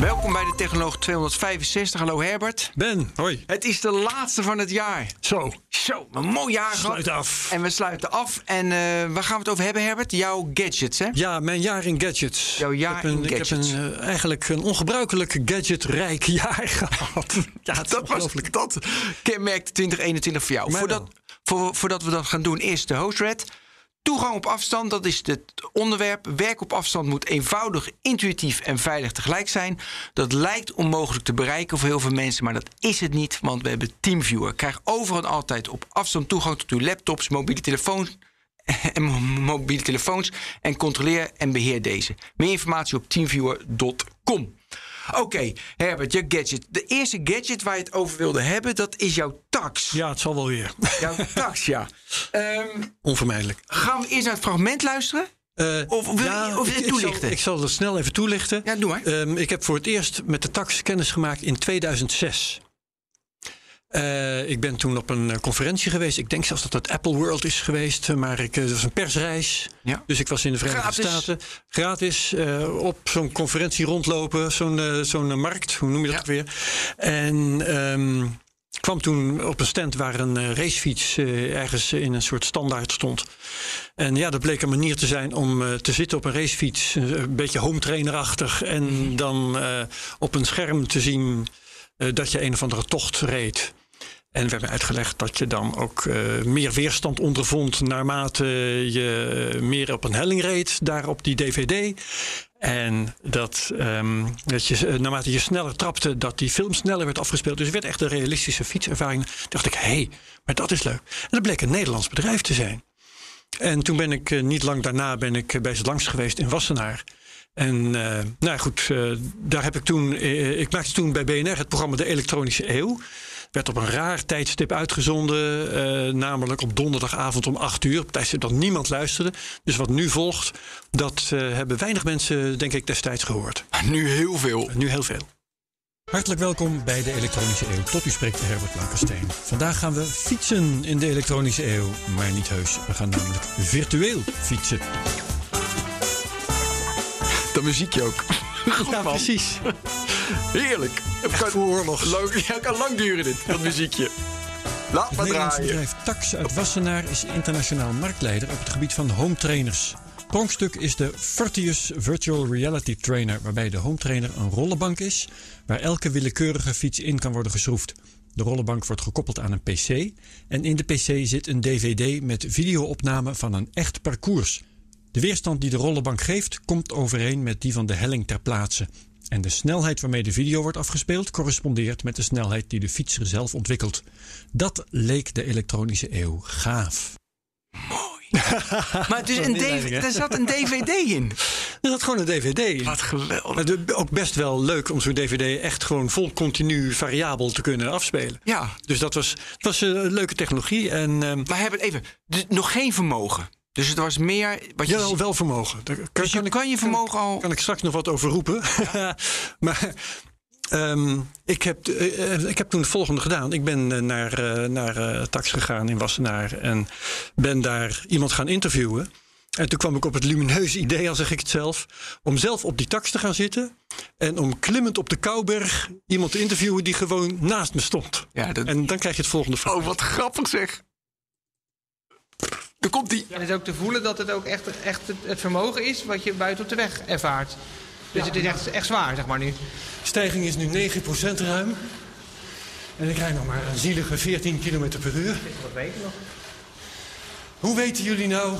Welkom bij de Technoloog 265. Hallo Herbert. Ben, hoi. Het is de laatste van het jaar. Zo. Zo, een mooi jaar gehad. Sluit af. En we sluiten af. En uh, waar gaan we het over hebben, Herbert? Jouw gadgets, hè? Ja, mijn jaar in gadgets. Jouw jaar ik heb een, in gadgets. Ik heb een, uh, eigenlijk een ongebruikelijk gadgetrijk jaar gehad. ja, dat, was, dat kenmerkt 2021 voor jou. Voordat, voor, voordat we dat gaan doen, eerst de host red. Toegang op afstand, dat is het onderwerp. Werk op afstand moet eenvoudig, intuïtief en veilig tegelijk zijn. Dat lijkt onmogelijk te bereiken voor heel veel mensen, maar dat is het niet, want we hebben TeamViewer. Krijg overal altijd op afstand toegang tot uw laptops, mobiele telefoons en mobiele telefoons en controleer en beheer deze. Meer informatie op teamviewer.com. Oké, okay, Herbert, je gadget. De eerste gadget waar je het over wilde hebben, dat is jouw tax. Ja, het zal wel weer. Jouw tax, ja. Um, Onvermijdelijk. Gaan we eerst naar het fragment luisteren? Uh, of wil ja, je of ik, toelichten? Ik zal, ik zal het snel even toelichten. Ja, doe maar. Um, ik heb voor het eerst met de tax kennis gemaakt in 2006. Uh, ik ben toen op een conferentie geweest. Ik denk zelfs dat het Apple World is geweest. Maar ik, het was een persreis. Ja. Dus ik was in de Verenigde Gratis. Staten. Gratis. Uh, op zo'n conferentie rondlopen. Zo'n uh, zo'n markt. Hoe noem je dat Ja. ook weer? En um, kwam toen op een stand waar een racefiets ergens in een soort standaard stond. En ja, dat bleek een manier te zijn om te zitten op een racefiets. Een beetje home trainerachtig. En dan op een scherm te zien dat je een of andere tocht reed. En we hebben uitgelegd dat je dan ook uh, meer weerstand ondervond naarmate je meer op een helling reed, daar op die DVD. En dat, um, dat je uh, naarmate je sneller trapte, dat die film sneller werd afgespeeld. Dus het werd echt een realistische fietservaring. Toen dacht ik, hé, hey, maar dat is leuk. En dat bleek een Nederlands bedrijf te zijn. En toen ben ik niet lang daarna ben ik bij ze langs geweest in Wassenaar. En nou goed, daar heb ik toen. Ik maakte toen bij BNR het programma De Elektronische Eeuw. Werd op een raar tijdstip uitgezonden, namelijk op donderdagavond om 8 uur. Op tijdstip dat niemand luisterde. Dus wat nu volgt, dat hebben weinig mensen, denk ik, destijds gehoord. Nu heel veel. Nu heel veel. Hartelijk welkom bij de Elektronische Eeuw. Tot u spreekt Herbert Blankenstein. Vandaag gaan we fietsen in de Elektronische Eeuw. Maar niet heus, we gaan namelijk virtueel fietsen. Dat muziekje ook. Ja, precies. Heerlijk. Het kan, voor oorlog. Lang, ja, kan lang duren dit, dat muziekje. Laat Het maar draaien. bedrijf Tax uit Wassenaar is internationaal marktleider op het gebied van home trainers. Pronkstuk is de Fortius Virtual Reality Trainer, waarbij de home trainer een rollenbank is waar elke willekeurige fiets in kan worden geschroefd. De rollenbank wordt gekoppeld aan een PC en in de PC zit een DVD met videoopname van een echt parcours. De weerstand die de rollenbank geeft komt overeen met die van de helling ter plaatse. En de snelheid waarmee de video wordt afgespeeld correspondeert met de snelheid die de fietser zelf ontwikkelt. Dat leek de elektronische eeuw gaaf. Mooi. maar is een er zat een DVD in. Er zat gewoon een DVD in. Wat geweldig. Maar ook best wel leuk om zo'n DVD echt gewoon vol continu variabel te kunnen afspelen. Ja. Dus dat was, was een leuke technologie. En, um, maar hebben even, dus nog geen vermogen. Dus het was meer. Wat je ja, wel vermogen. Daar kan, dus je, kan je vermogen kan, al. Kan ik straks nog wat over roepen. Ja. maar um, ik, heb, uh, ik heb toen het volgende gedaan. Ik ben uh, naar, uh, naar Tax gegaan in Wassenaar. En ben daar iemand gaan interviewen. En toen kwam ik op het lumineuze idee, al zeg ik het zelf, om zelf op die tax te gaan zitten. En om klimmend op de Kouberg iemand te interviewen die gewoon naast me stond. Ja, dat... En dan krijg je het volgende vraag. Oh, wat grappig zeg. Daar komt het is ook te voelen dat het ook echt, echt het, het vermogen is wat je buiten op de weg ervaart. Dus ja. het is echt, echt zwaar, zeg maar nu. De stijging is nu 9% ruim. En ik rijd nog maar een zielige 14 km per uur. Dat weet ik nog. Hoe weten jullie nou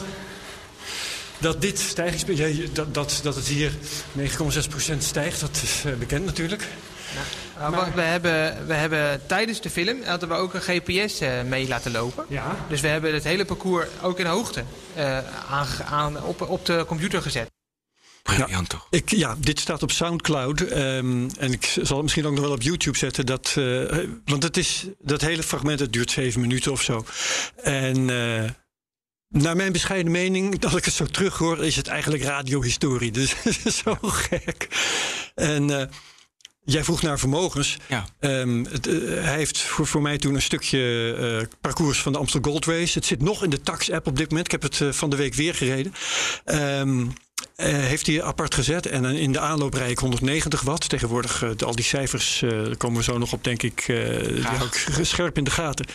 dat dit stijgingspunt, dat, dat, dat het hier 9,6% stijgt? Dat is uh, bekend natuurlijk. Nou, maar, we, hebben, we hebben tijdens de film hadden we ook een GPS uh, mee laten lopen. Ja. Dus we hebben het hele parcours ook in hoogte uh, aan, aan, op, op de computer gezet. Briljant toch? Ik, ja, dit staat op Soundcloud. Um, en ik zal het misschien ook nog wel op YouTube zetten. Dat, uh, want het is, dat hele fragment het duurt zeven minuten of zo. En uh, Naar mijn bescheiden mening, dat ik het zo terughoor, is het eigenlijk radiohistorie. Dus zo gek. En uh, jij vroeg naar vermogens. Ja. Um, het, uh, hij heeft voor, voor mij toen een stukje uh, parcours van de Amstel Gold Race. Het zit nog in de Tax-app op dit moment. Ik heb het van de week weer gereden. Um, uh, heeft hij apart gezet. En in de aanloop rijd ik 190 watt. Tegenwoordig, al die cijfers, daar komen we zo nog op, denk ik. die hou ik scherp in de gaten.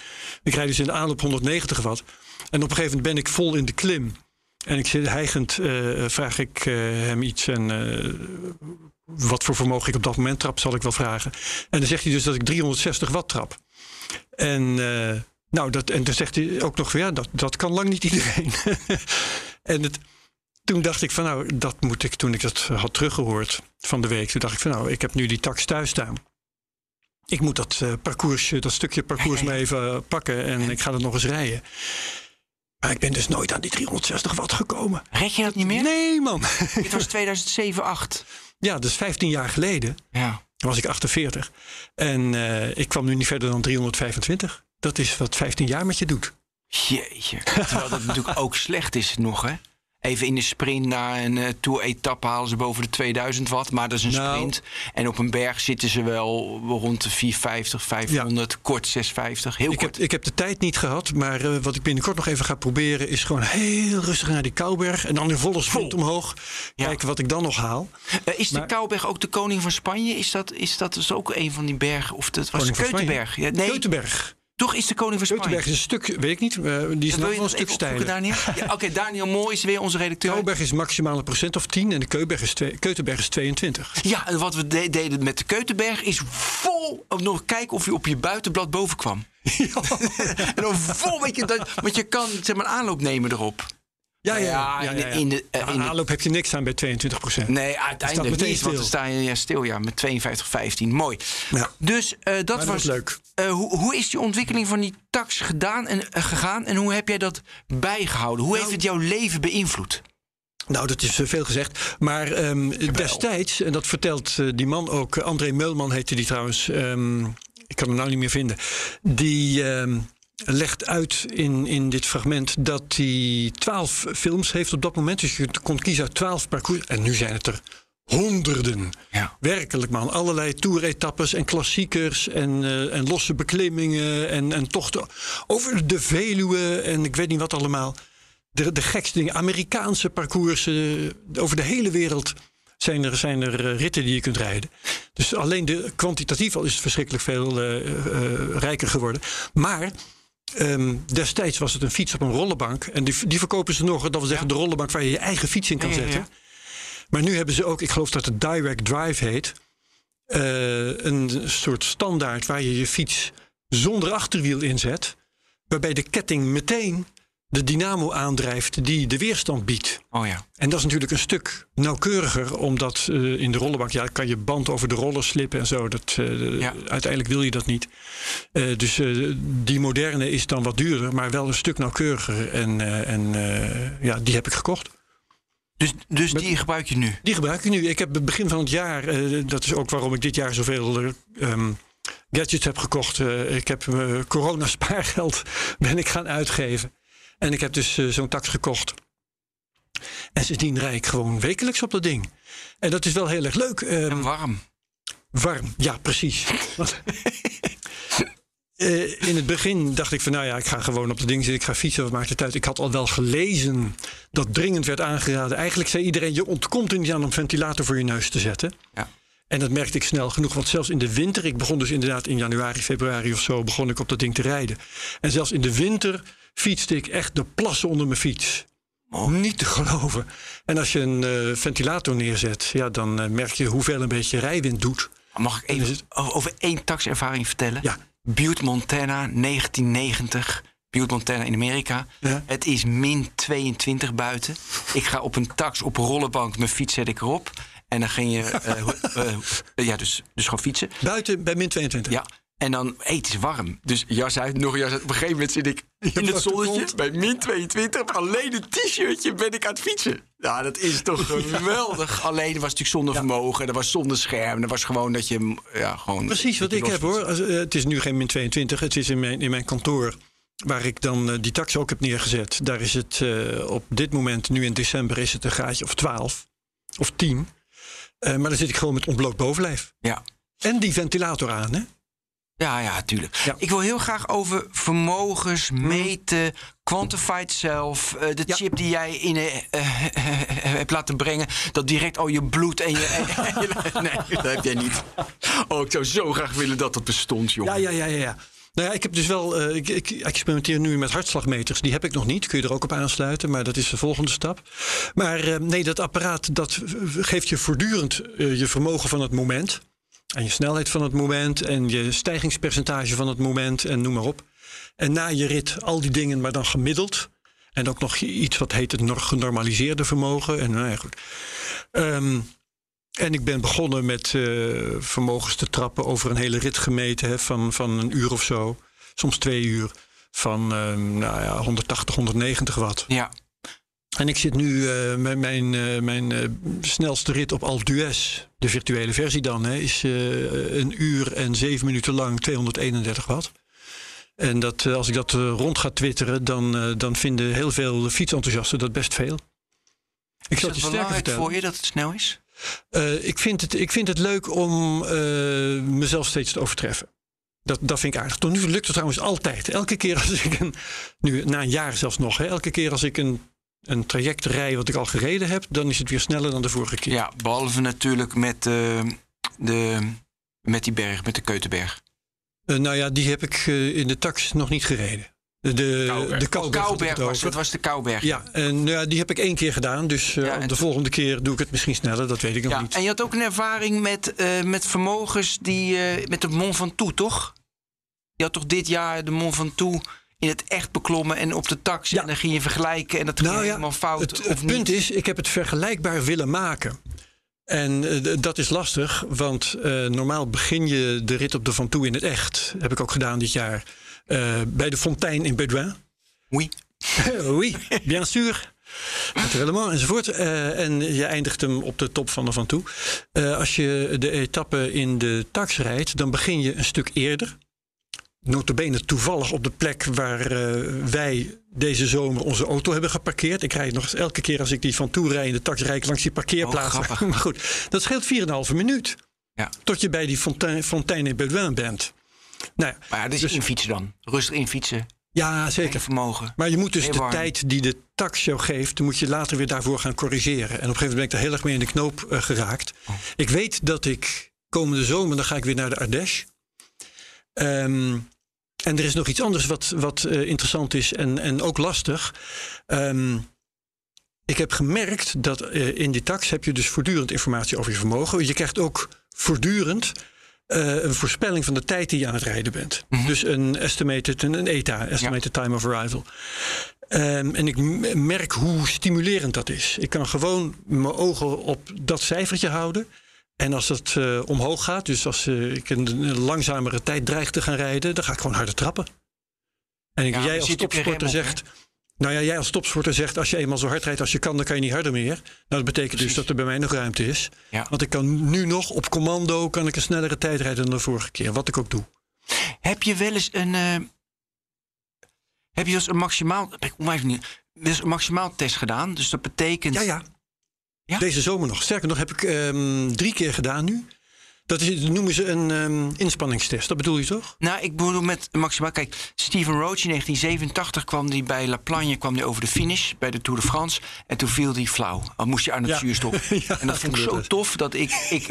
Ik rijd dus in de aanloop 190 watt. En op een gegeven moment ben ik vol in de klim. En ik zit hijgend, vraag ik hem iets. En wat voor vermogen ik op dat moment trap, zal ik wel vragen. En dan zegt hij dus dat ik 360 watt trap. En, nou, dat, en dan zegt hij ook nog, ja, dat, dat kan lang niet iedereen. en het toen dacht ik van nou, dat moet ik, toen ik dat had teruggehoord van de week, toen dacht ik van nou, ik heb nu die tax thuis staan. Ik moet dat uh, parcoursje, dat stukje parcours maar even pakken en ik ga het nog eens rijden. Maar ik ben dus nooit aan die 360 watt gekomen. Red je dat niet meer? Nee, man. Dit was 2007, 8. Ja, dus 15 jaar geleden. Ja. was ik 48. En uh, ik kwam nu niet verder dan 325. Dat is wat 15 jaar met je doet. Jeetje. Terwijl dat natuurlijk ook slecht is nog, hè? Even in de sprint naar een uh, tour-etappe halen ze boven de 2000 watt. Maar dat is een nou, sprint. En op een berg zitten ze wel rond de 450, 500, ja. kort 650. Heel ik kort. Heb, ik heb de tijd niet gehad. Maar uh, wat ik binnenkort nog even ga proberen... is gewoon heel rustig naar die Kouberg. En dan in volle sprint Vol. omhoog. Ja. Kijken wat ik dan nog haal. Uh, is maar, de Kouberg ook de koning van Spanje? Is dat, is dat dus ook een van die bergen? Of dat was Keutenberg? Ja, nee. Keutenberg. Toch is de koning van Spanje. Is een stuk, weet ik niet, uh, die is nog wel een stuk steiler. Daniel? Ja, Oké, okay, Daniel Mooi is weer onze redacteur. Kouberg is maximaal een procent of 10 en de Keutenberg is, twee, Keutenberg is 22. Ja, en wat we de deden met de Keutenberg is vol nog kijken of je op je buitenblad boven kwam. Ja. en dan vol, weet je, dat, want je kan zeg maar aanloop nemen erop. Ja, ja, ja. ja, In de, uh, in de aanloop heb je niks aan bij 22 procent. Nee, uiteindelijk niet, want dan sta je ja, stil ja, met 52, 15. Mooi. Ja. Dus uh, dat was, was leuk. Uh, hoe, hoe is die ontwikkeling van die tax gedaan en, gegaan en hoe heb jij dat bijgehouden? Hoe nou, heeft het jouw leven beïnvloed? Nou, dat is veel gezegd. Maar um, destijds, en dat vertelt die man ook, André Meulman heette die trouwens. Um, ik kan hem nou niet meer vinden. Die. Legt uit in, in dit fragment dat hij twaalf films heeft op dat moment. Dus je kon kiezen uit twaalf parcours. En nu zijn het er honderden. Ja. Werkelijk man. Allerlei toeretappes en klassiekers en, uh, en losse beklimmingen en, en tochten over de Veluwe en ik weet niet wat allemaal. De, de gekste dingen. Amerikaanse parcoursen over de hele wereld zijn er, zijn er ritten die je kunt rijden. Dus alleen de kwantitatief al is het verschrikkelijk veel uh, uh, rijker geworden. Maar Um, destijds was het een fiets op een rollenbank. En die, die verkopen ze nog, dat wil zeggen, de rollenbank waar je je eigen fiets in kan zetten. Maar nu hebben ze ook, ik geloof dat het Direct Drive heet. Uh, een soort standaard waar je je fiets zonder achterwiel inzet. Waarbij de ketting meteen de dynamo aandrijft die de weerstand biedt. Oh ja. En dat is natuurlijk een stuk nauwkeuriger, omdat uh, in de rollenbank ja, kan je band over de roller slippen en zo. Dat, uh, ja. Uiteindelijk wil je dat niet. Uh, dus die moderne is dan wat duurder, maar wel een stuk nauwkeuriger. En, en ja, die heb ik gekocht. Dus, dus die gebruik je nu? Die gebruik ik nu. Ik heb begin van het jaar, dat is ook waarom ik dit jaar zoveel um, gadgets heb gekocht. ik heb corona spaargeld ben ik gaan uitgeven. En ik heb dus uh, zo'n tax gekocht. En sindsdien rijd ik gewoon wekelijks op dat ding. En dat is wel heel erg leuk. Um, en warm. Warm, ja, precies. uh, in het begin dacht ik van, nou ja, ik ga gewoon op dat ding zitten. Ik ga fietsen, wat maakt het uit? Ik had al wel gelezen dat dringend werd aangeraden. Eigenlijk zei iedereen, je ontkomt er niet aan om ventilator voor je neus te zetten. Ja. En dat merkte ik snel genoeg. Want zelfs in de winter, ik begon dus inderdaad in januari, februari of zo, begon ik op dat ding te rijden. En zelfs in de winter fietste ik echt de plassen onder mijn fiets. Oh. Niet te geloven. En als je een uh, ventilator neerzet, ja, dan uh, merk je hoeveel een beetje rijwind doet. Mag ik even over één taxervaring vertellen? Ja. Butte Montana, 1990. Butte Montana in Amerika. Ja. Het is min 22 buiten. Ik ga op een tax op een rollenbank, mijn fiets zet ik erop. En dan ging je, uh, ja, dus, dus gewoon fietsen. Buiten bij min 22? Ja. En dan, hey, het is warm. Dus jas uit, nog jas uit. Op een gegeven moment zit ik in het zonnetje bij min 22. Alleen een t-shirtje ben ik aan het fietsen. Ja, dat is toch geweldig. Alleen, dat was natuurlijk zonder ja. vermogen. Dat was zonder scherm. Dat was gewoon dat je, ja, gewoon... Precies wat ik heb, hoor. Uh, het is nu geen min 22. Het is in mijn, in mijn kantoor waar ik dan eh, die tax ook heb neergezet, daar is het eh, op dit moment, nu in december, is het een gaatje of 12 of 10. Eh, maar dan zit ik gewoon met ontbloot bovenlijf. Ja. En die ventilator aan, hè? Ja, ja, tuurlijk. Ja. Ik wil heel graag over vermogens, meten, quantified self. eh, de Ja. chip die jij in eh, hebt laten brengen. Dat direct al je bloed en je. en je- nee, dat heb jij niet. Oh, ik zou zo graag willen dat dat bestond, joh. Ja, ja, ja, ja. Nou ja, ik heb dus wel. eh, ik, ik experimenteer nu met hartslagmeters. Die heb ik nog niet. Kun je er ook op aansluiten, maar dat is de volgende stap. Maar eh, nee, dat apparaat dat geeft je voortdurend eh, je vermogen van het moment. En je snelheid van het moment. En je stijgingspercentage van het moment. En noem maar op. En na je rit al die dingen, maar dan gemiddeld. En ook nog iets wat heet het genormaliseerde vermogen. En nou ja, goed. Ehm, en ik ben begonnen met eh, vermogens te trappen over een hele rit gemeten hè, van, van een uur of zo. Soms twee uur. Van ehm, nou ja, 180, 190 watt. Ja. En ik zit nu met mijn, eh, mijn eh, snelste rit op Alpe d'Huez. De virtuele versie dan. Hè, is een uur en zeven minuten lang 231 watt. En dat, als ik dat rond ga twitteren, dan, dan vinden heel veel fietsenthousiasten dat best veel. Ik Is zal het belangrijk voor je dat het snel is? Eh, ik, vind het, ik vind het leuk om eh, mezelf steeds te overtreffen. Dat, dat vind ik aardig. Tot nu toe lukt het trouwens altijd. Elke keer als ik een, nu na een jaar zelfs nog, hè, elke keer als ik een, een traject rij wat ik al gereden heb, dan is het weer sneller dan de vorige keer. Ja, behalve natuurlijk met, eh, de, met die berg, met de Keutenberg. Nou ja, die heb ik in de tax nog niet gereden. De, de Kouberg. de was het, was de Kouberg. Ja, en nou ja, die heb ik één keer gedaan. Dus eh, Ja, de volgende keer doe ik het misschien sneller. Dat weet ik nog Ja, niet. en je had ook een ervaring met, eh, met vermogens die, eh, met de Mont Ventoux, toch? Je had toch dit jaar de Mont Ventoux in het echt beklommen en op de tax. Ja. En dan ging je vergelijken en dat ging Nou helemaal fout. Het, of het niet. punt is, ik heb het vergelijkbaar willen maken. En dat is lastig, want normaal begin je de rit op de Van Toe in het echt. Heb ik ook gedaan dit jaar. Eh, bij de fontein in Bedouin. Oei. oui, bien sûr. Naturellement, enzovoort. Eh, en je eindigt hem op de top van de Van Toe. Eh, als je de etappe in de tax rijdt, dan begin je een stuk eerder. Notabene toevallig op de plek waar eh, wij deze zomer onze auto hebben geparkeerd. Ik rijd nog eens elke keer als ik die van toe rijd in de tax rijd ik langs die parkeerplaats. Oh, maar goed, dat scheelt 4,5 minuut. Ja. Tot je bij die fontein, fontein in Bedouin bent. Nou ja, Maar ja, is Dus- infietsen dan. Rustig infietsen. ja, zeker. vermogen. Maar je moet dus de tijd die de tax jou geeft, moet je later weer daarvoor gaan corrigeren. En op een gegeven moment ben ik daar heel erg mee in de knoop eh, geraakt. Oh. Ik weet dat ik komende zomer, dan ga ik weer naar de Ardèche. Ehm, en er is nog iets anders wat, wat eh, interessant is en, en ook lastig. Ehm, ik heb gemerkt dat eh, in die tax heb je dus voortdurend informatie over je vermogen. Je krijgt ook voortdurend eh, een voorspelling van de tijd die je aan het rijden bent. Dus een estimated, een, een ETA, estimated time of arrival. Ehm, en ik merk hoe stimulerend dat is. Ik kan gewoon mijn ogen op dat cijfertje houden. En als dat eh, omhoog gaat, dus als eh, ik een, een langzamere tijd dreig te gaan rijden, dan ga ik gewoon harder trappen. En Ja, jij als topsporter zegt. Nou ja, jij als topsporter zegt, als je eenmaal zo hard rijdt als je kan, dan kan je niet harder meer. Nou, dat betekent dus dat er bij mij nog ruimte is. Ja. Want ik kan nu nog op commando kan ik een snellere tijd rijden dan de vorige keer. Wat ik ook doe. Heb je wel eens een. eh, heb je eens een maximaal. Ik niet. eens een maximaal test gedaan. Dus dat betekent. Ja, ja. Ja? Deze zomer nog. Sterker nog, heb ik ehm, drie keer gedaan nu. Dat, is, dat noemen ze een ehm, inspanningstest. Dat bedoel je toch? Nou, ik bedoel met maximaal. Kijk, Steven Roach in 1987 kwam hij bij La Plagne kwam die over de finish bij de Tour de France. En toen viel hij flauw. Dan moest je aan het Ja. zuurstof. Ja, en dat vond ik zo tof dat ik. ik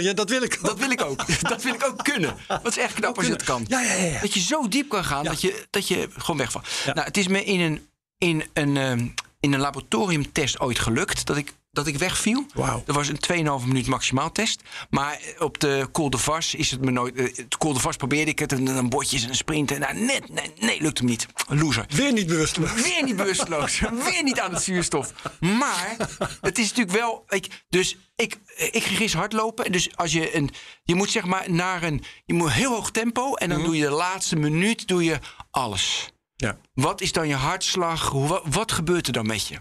Ja, dat wil ik ook. dat wil ik ook. Dat wil ik ook kunnen. Wat is echt knap als je het kan. Ja, ja, ja. ja. Dat je zo diep kan gaan dat, je, dat je gewoon wegvalt. Nou, het is me in een, in een, ehm, in een laboratoriumtest ooit gelukt dat ik, dat ik wegviel. Wauw. Er was een 2,5 minuut maximaal test. Maar op de Col de Vars is het me nooit. eh, De Col de Vars probeerde ik het. En dan bordjes en een sprint. En nou, net, nee, nee, lukt hem niet. Loser. Weer niet bewust. Weer niet bewusteloos. Weer niet aan het zuurstof. Maar het is natuurlijk wel. Ik, dus ik, ik ging gisteren hardlopen. Dus als je een. Je moet zeg maar naar een. Je moet heel hoog tempo. En dan Mhm. doe je de laatste minuut doe je alles. Ja. Wat is dan je hartslag? Hoe, wat, wat gebeurt er dan met je?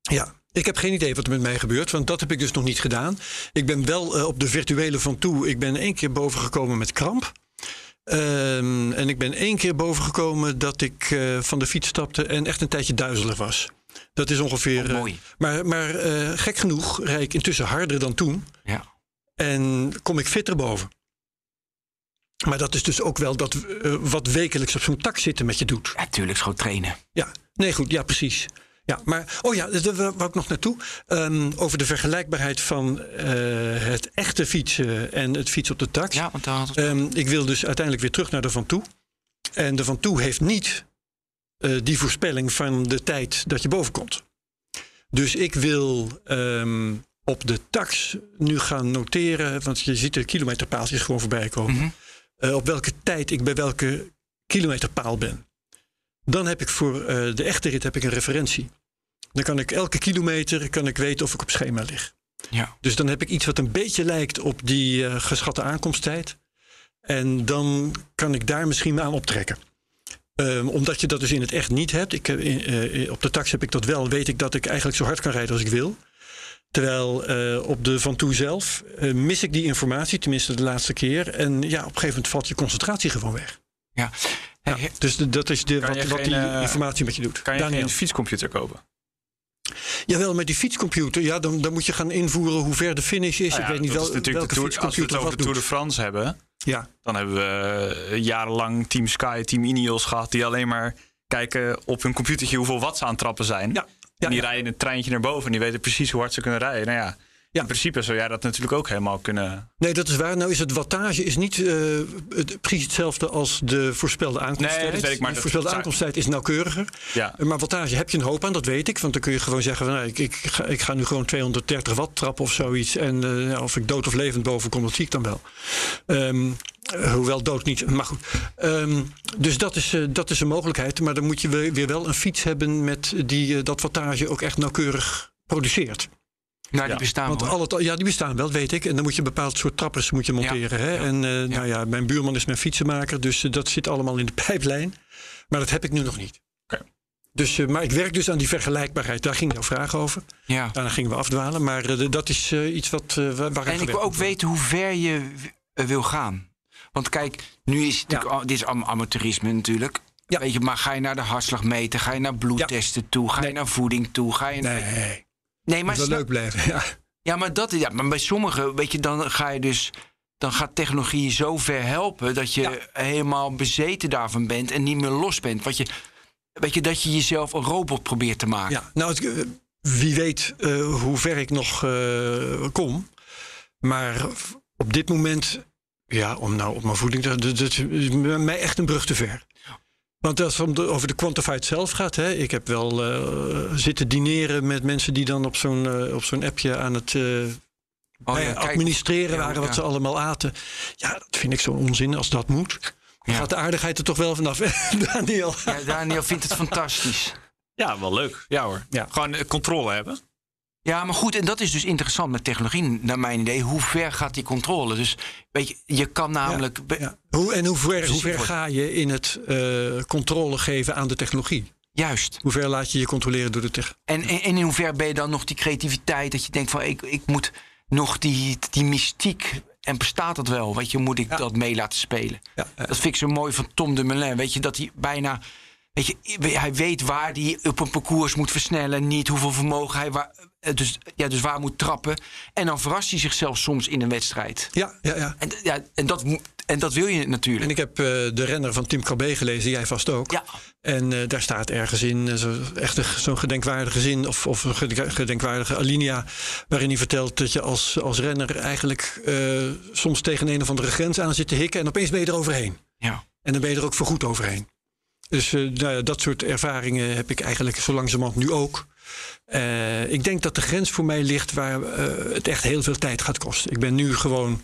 ja. Ik heb geen idee wat er met mij gebeurt, want dat heb ik dus nog niet gedaan. Ik ben wel eh, op de virtuele van toe. Ik ben één keer boven gekomen met kramp. Ehm, en ik ben één keer bovengekomen dat ik eh, van de fiets stapte en echt een tijdje duizelig was. Dat is ongeveer. Oh, mooi. eh, maar maar eh, gek genoeg rijd ik intussen harder dan toen. Ja. En kom ik fitter boven. Maar dat is dus ook wel dat wat wekelijks op zo'n tak zitten met je doet. Ja, tuurlijk, is gewoon trainen. Ja, nee, goed, ja, precies. Ja, maar, oh ja, daar wou wou ik nog naartoe. Ehm, over de vergelijkbaarheid van eh, het echte fietsen en het fietsen op de tax. Ja, want daar had het... Ehm, ik wil dus uiteindelijk weer terug naar de Van Toe. En de Van Toe heeft niet eh, die voorspelling van de tijd dat je boven komt. Dus ik wil ehm, op de tax nu gaan noteren, want je ziet de kilometerpaaltjes gewoon voorbij komen. Mhm. eh, op welke tijd ik bij welke kilometerpaal ben. Dan heb ik voor eh, de echte rit heb ik een referentie. Dan kan ik elke kilometer kan ik weten of ik op schema lig. ja. Dus dan heb ik iets wat een beetje lijkt op die eh, geschatte aankomsttijd. En dan kan ik daar misschien aan optrekken. Ehm, omdat je dat dus in het echt niet hebt. Ik, in- eh, op de tax heb ik dat wel. Weet ik dat ik eigenlijk zo hard kan rijden als ik wil. Terwijl eh, op de Van Toe zelf eh, mis ik die informatie. Tenminste de laatste keer. En ja, op een gegeven moment valt je concentratie gewoon weg. ja. Dus de- dat is de, wat, die eh, informatie met je doet. Kan je Daniel. geen fietscomputer kopen? Jawel, met die fietscomputer. Ja, dan, dan moet je gaan invoeren hoe ver de finish is. Nou ik weet niet wel, is welke de Tour, als we het fietscomputer over de Tour de. France hebben, Ja, dan hebben we eh, jarenlang Team Sky, Team Ineos gehad, die alleen maar kijken op hun computertje hoeveel watt ze aan het trappen zijn. ja, ja, en die rijden een treintje naar boven en die weten precies hoe hard ze kunnen rijden. Nou ja, Ja. in principe zou jij dat natuurlijk ook helemaal kunnen. Nee, dat is waar. Nou is het wattage is niet eh, het, precies hetzelfde als de voorspelde aankomsttijd. Nee, dat weet ik, maar de voorspelde aankomsttijd is nauwkeuriger. Ja, Maar wattage heb je een hoop aan, dat weet ik. Want dan kun je gewoon zeggen, van, nou, ik, ik, ga, ik ga nu gewoon 230 watt trappen of zoiets. En eh, of ik dood of levend boven kom, dat zie ik dan wel. Ehm, eh, hoewel dood niet, maar goed. Ehm, dus dat is, dat is een mogelijkheid. Maar dan moet je weer, wel een fiets hebben met die dat wattage ook echt nauwkeurig produceert. Nou, die Ja, bestaan Want wel. al het, ja, die bestaan wel, weet ik. En dan moet je een bepaald soort trappers moet je monteren. Hè? ja, En eh, nou ja, mijn buurman is mijn fietsenmaker, dus eh, dat zit allemaal in de pijplijn. Maar dat heb ik nu nog niet. Oké. Dus, eh, maar ik werk dus aan die vergelijkbaarheid. Daar ging jouw vraag over. Ja. Daarna gingen we afdwalen. Maar eh, dat is eh, iets wat, eh, waar, En ik wil ook weten hoe ver je wil gaan. Want kijk, nu is het natuurlijk, al- dit is allemaal amateurisme natuurlijk. Ja. Weet je, maar ga je naar de hartslag meten? Ga je naar bloedtesten toe? Ga je naar voeding toe? Ga je Nee, nee maar snap- leuk blijven. Ja. Ja, maar, dat, ja, maar bij sommigen, weet je, dan ga je dus. Dan gaat technologie je zo ver helpen dat je Ja. helemaal bezeten daarvan bent en niet meer los bent. Wat je, weet je, dat je jezelf een robot probeert te maken. Ja, nou, het, wie weet eh, hoe ver ik nog eh, kom. Maar op dit moment, ja, om nou op mijn voeding te... Dat dat is mij echt een brug te ver. Want als het om de- over de quantified zelf gaat, hè, ik heb wel eh, zitten dineren met mensen die dan op zo'n eh, op zo'n appje aan het eh, Oh, ja, ja, kijk. administreren Ja, waren wat ja. ze allemaal aten. Ja, dat vind ik zo'n onzin als dat moet. Dan gaat de aardigheid er toch wel vanaf, Daniel? Ja, Daniel vindt het fantastisch. ja wel leuk. Ja hoor. Ja. Gewoon controle hebben. Ja, maar goed, en dat is dus interessant met technologie, naar mijn idee. Hoe ver gaat die controle? Dus weet je, je kan namelijk. Ja. Hoe, en hoe ver, hoe ver ga je in het eh, controle geven aan de technologie? Juist. Hoe ver laat je je controleren door de technologie? En, en, en in hoeverre ben je dan nog die creativiteit dat je denkt van ik, ik moet nog die, die mystiek. En bestaat dat wel? Weet je, moet ik Ja. dat mee laten spelen? Dat vind ik zo mooi van Tom de Melin. Weet je, dat hij bijna. Weet je, hij weet waar hij op een parcours moet versnellen. Niet hoeveel vermogen hij. Waar, dus, ja, dus waar moet trappen. En dan verrast hij zichzelf soms in een wedstrijd. Ja, ja, ja. En, ja, en, dat, en dat wil je natuurlijk. En ik heb eh, de renner van Tim Cabé gelezen, jij vast ook. Ja. En eh, daar staat ergens in, eh, zo, echt een- zo'n gedenkwaardige zin of, of een gede- gedenkwaardige alinea. waarin hij vertelt dat je als, als renner eigenlijk eh, soms tegen een of andere grens aan zit te hikken. en opeens ben je er overheen. ja. En dan ben je er ook voorgoed overheen. Dus eh, nou ja, dat soort ervaringen heb ik eigenlijk zo langzamerhand nu ook. Eh, ik denk dat de grens voor mij ligt waar eh, het echt heel veel tijd gaat kosten. Ik ben nu gewoon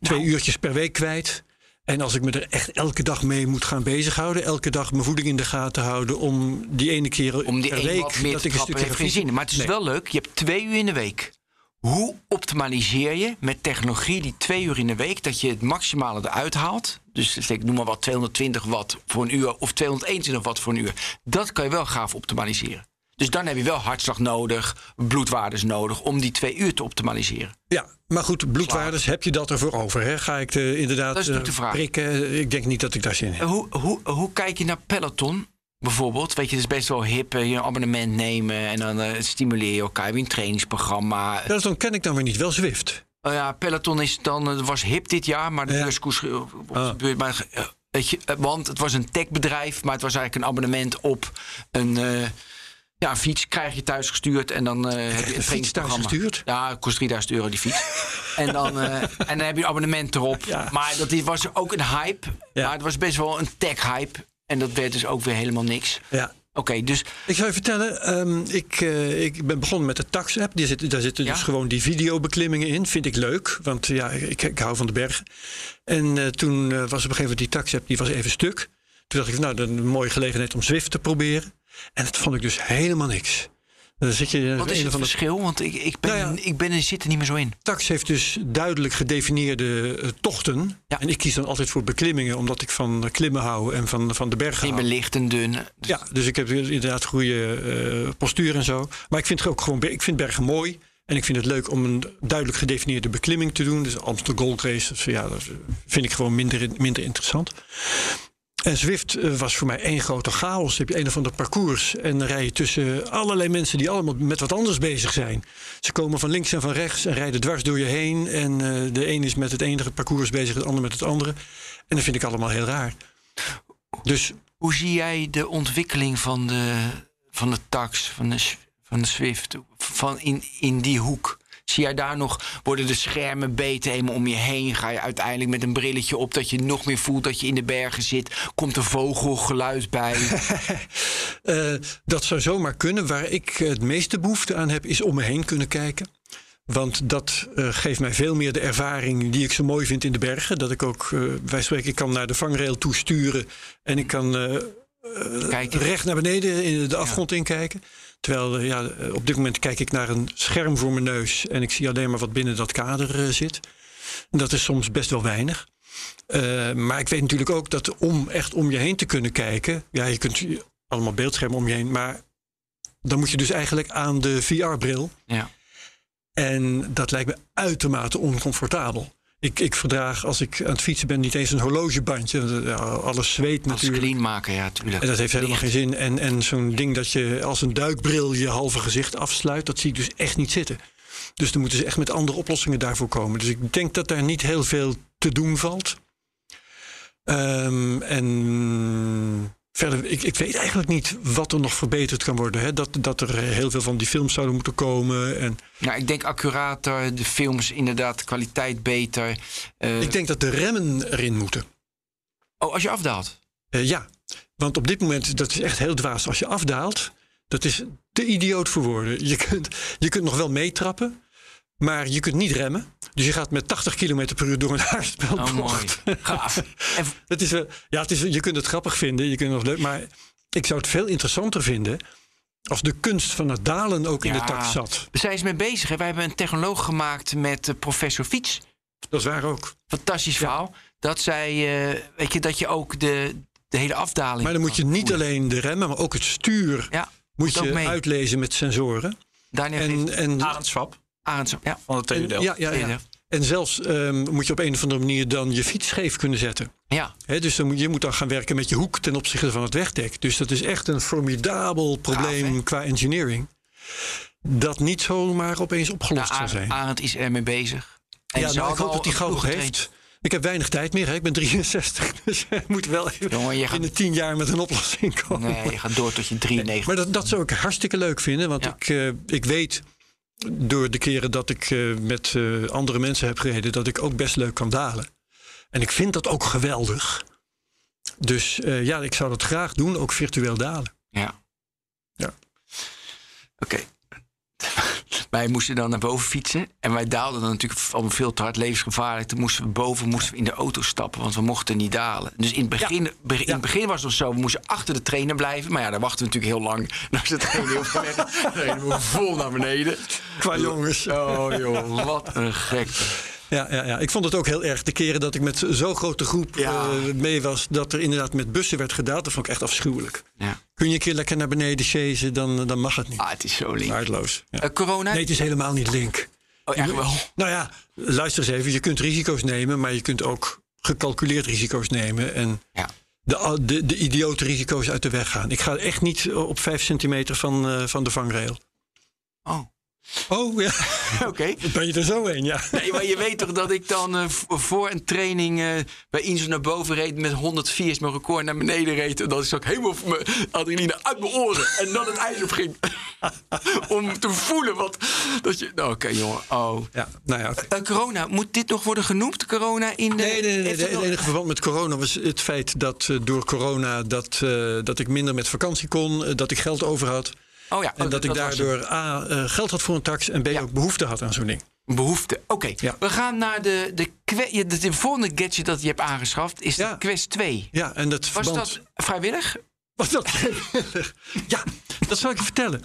twee Nou. uurtjes per week kwijt. En als ik me er echt elke dag mee moet gaan bezighouden, elke dag mijn voeding in de gaten houden om die ene keer Om die per week meer dat ik een stukje geen zin. Maar het is Nee. wel leuk. Je hebt twee uur in de week. Hoe optimaliseer je met technologie die twee uur in de week... dat je het maximale eruit haalt? Dus ik noem maar wat 220 watt voor een uur... of 221 watt voor een uur. Dat kan je wel gaaf optimaliseren. Dus dan heb je wel hartslag nodig, bloedwaardes nodig om die twee uur te optimaliseren. Ja, maar goed, bloedwaardes, heb je dat ervoor over? Hè? Ga ik de, inderdaad Dat is natuurlijk de eh, vraag. prikken? Ik denk niet dat ik daar zin in heb. Hoe, hoe, hoe kijk je naar Peloton? Bijvoorbeeld, weet je, het is best wel hip. eh, Je een abonnement nemen en dan eh, stimuleer je elkaar. Heb je een trainingsprogramma. Dan ken ik dan weer niet. Wel Zwift. Oh ja, Peloton is dan, eh, was hip dit jaar, maar de Ja. beurskoers eh, Ah. maar, eh, weet je, eh, want het was een techbedrijf, maar het was eigenlijk een abonnement op een, eh, ja, een fiets. Krijg je thuis gestuurd en dan eh, heb je een trainingsprogramma. gestuurd? Ja, kost 3000 euro die fiets. en, dan, eh, en dan heb je een abonnement erop. Ja. Maar dat was ook een hype. Ja. Maar het was best wel een tech-hype. En dat werd dus ook weer helemaal niks. Ja. Oké, dus Ik zou je vertellen, ehm, ik, eh, ik ben begonnen met de Tax-app. Die zit, daar zitten Ja? dus gewoon die videobeklimmingen in. Vind ik leuk, want ja, ik, ik hou van de bergen. En toen was op een gegeven moment die Tax-app die was even stuk. Toen dacht ik, nou, dat is een mooie gelegenheid om Zwift te proberen. En dat vond ik dus helemaal niks. Dan zit je wat is het van de verschil? Want ik, ik, ben, Nou ja. ik ben, zit er niet meer zo in. Tax heeft dus duidelijk gedefinieerde eh, tochten. Ja. En ik kies dan altijd voor beklimmingen, omdat ik van klimmen hou en van, van de bergen hou. licht en dun. Ja, dus ik heb inderdaad goede eh, postuur en zo. Maar ik vind het ook gewoon, ik vind bergen mooi. En ik vind het leuk om een duidelijk gedefinieerde beklimming te doen. Dus Amsterdam Gold Race, dus ja, dat vind ik gewoon minder, minder interessant. En Zwift eh, was voor mij één grote chaos. Dan heb je een of ander parcours en dan rij je tussen allerlei mensen die allemaal met wat anders bezig zijn. Ze komen van links en van rechts en rijden dwars door je heen. En eh, de een is met het enige parcours bezig, de ander met het andere. En dat vind ik allemaal heel raar. Dus Hoe zie jij de ontwikkeling van de, van de tax, van de, van de Swift, van in, in die hoek? Zie jij daar nog, worden de schermen beter helemaal om je heen? Ga je uiteindelijk met een brilletje op dat je nog meer voelt dat je in de bergen zit? Komt er vogelgeluid bij? Eh, dat zou zomaar kunnen. Waar ik het meeste behoefte aan heb, is om me heen kunnen kijken. Want dat eh, geeft mij veel meer de ervaring die ik zo mooi vind in de bergen. Dat ik ook, eh wij spreken, ik kan naar de vangrail toe sturen. En ik kan Kijken. recht naar beneden in de afgrond inkijken. Terwijl eh, ja, eh, op dit moment kijk ik naar een scherm voor mijn neus. En ik zie alleen maar wat binnen dat kader eh, zit. En dat is soms best wel weinig. Maar ik weet natuurlijk ook dat om echt om je heen te kunnen kijken. Ja, je kunt allemaal beeldschermen om je heen. Maar dan moet je dus eigenlijk aan de VR-bril. ja. En dat lijkt me uitermate oncomfortabel. Ik, ik verdraag als ik aan het fietsen ben niet eens een horlogebandje. ja, Alles zweet Als natuurlijk. clean maken, ja, tuurlijk. En dat heeft helemaal Licht. geen zin. En, en zo'n ding dat je als een duikbril je halve gezicht afsluit, dat zie ik dus echt niet zitten. Dus dan moeten ze echt met andere oplossingen daarvoor komen. Dus ik denk dat daar niet heel veel te doen valt. Ehm, en verder, ik, ik weet eigenlijk niet wat er nog verbeterd kan worden. Hè? Dat, dat er heel veel van die films zouden moeten komen. En Ja, ik denk accurater, de films inderdaad, kwaliteit beter. Eh, ik denk dat de remmen erin moeten. Oh, als je afdaalt. Eh, ja, want op dit moment, dat is echt heel dwaas. Als je afdaalt, dat is te idioot voor woorden. Je kunt, je kunt nog wel meetrappen, maar je kunt niet remmen. Dus je gaat met 80 km per uur door een haarspel. Oh, mooi. Gaaf. Het is, wel- ja, het is, je kunt het grappig vinden, je kunt het leuk, maar ik zou het veel interessanter vinden als de kunst van het dalen ook in de tak zat. We zijn ze mee bezig. Hè? Wij hebben een technoloog gemaakt met eh, professor Fiets. Dat is waar ook. Fantastisch verhaal. Dat zij, eh, weet je, dat je ook de, de hele afdaling. Maar dan moet je niet alleen de remmen, maar ook het stuur Ja, moet je mee. uitlezen met sensoren. Daniel En, en, Arend Swap Arends. Ja, van de tweede en- deel. ja, ja, ja. en zelfs ehm, moet je op een of andere manier dan je fiets scheef kunnen zetten. ja. Hè, dus dan moet, je moet dan gaan werken met je hoek ten opzichte van het wegdek. Dus dat is echt een formidabel probleem qua engineering. Dat niet zomaar opeens opgelost Nou, zal zijn. Arend, is ermee bezig. En ja, nou, ik hoop al dat hij gauw heeft. Ik heb weinig tijd meer. Hè. Ik ben 63. Dus ik moet wel even Jongen, je gaat- binnen 10 jaar met een oplossing komen. Nee, je gaat door tot je 93. Maar dat, dat zou ik hartstikke leuk vinden. Want Ja. ik, eh, ik weet door de keren dat ik eh, met eh, andere mensen heb gereden... dat ik ook best leuk kan dalen. En ik vind dat ook geweldig. Dus eh, ja, ik zou dat graag doen. Ook virtueel dalen. Ja. Ja. Oké. Wij moesten dan naar boven fietsen. En wij daalden dan natuurlijk allemaal veel te hard, levensgevaarlijk. Toen moesten we boven moesten we in de auto stappen, want we mochten niet dalen. Dus in het begin, be- in het begin was het nog zo, we moesten achter de trainer blijven. Maar ja, daar wachten we natuurlijk heel lang. Is de trainer heel we vol naar beneden. Qua jongens. Oh joh, wat een gek. Ja, ja, ja, ik vond het ook heel erg. De keren dat ik met zo'n grote groep Ja. eh, mee was... dat er inderdaad met bussen werd gedaald. Dat vond ik echt afschuwelijk. Ja. Kun je een keer lekker naar beneden chasen, dan, dan mag het niet. Ah, het is zo link. Waardeloos. Ja. Eh, corona? Nee, het is helemaal niet link. oh, echt wel. Nou ja, luister eens even. Je kunt risico's nemen, maar je kunt ook gecalculeerd risico's nemen. En Ja. de, de, de idiote risico's uit de weg gaan. Ik ga echt niet op vijf centimeter van, eh, van de vangrail. Oh, Oh ja, oké. ben je er zo een? Ja. Nee, maar je weet toch dat ik dan eh, voor een training eh, bij Inzo naar boven reed met 104 is mijn record naar beneden reed. En dat ik ook helemaal mijn adrenaline uit mijn oren en dan het ijs op ging. Om te voelen wat. Dat je. Nou, Oké, jongen. Oh. ja, nou ja. Eh, corona, moet dit nog worden genoemd? Corona in de. Nee, nee, nee. Het enige verband met corona was het feit dat door corona dat, dat ik minder met vakantie kon, dat ik geld over had. Oh ja, En dat ik het. daardoor A, eh, geld had voor een tax en B, Ja. ook behoefte had aan zo'n ding. Behoefte. Oké, Ja. we gaan naar de, de, de, de volgende gadget dat je hebt aangeschaft. Is de Quest 2. Ja, en dat Was dat vrijwillig? Was dat Ja, dat zal ik je vertellen.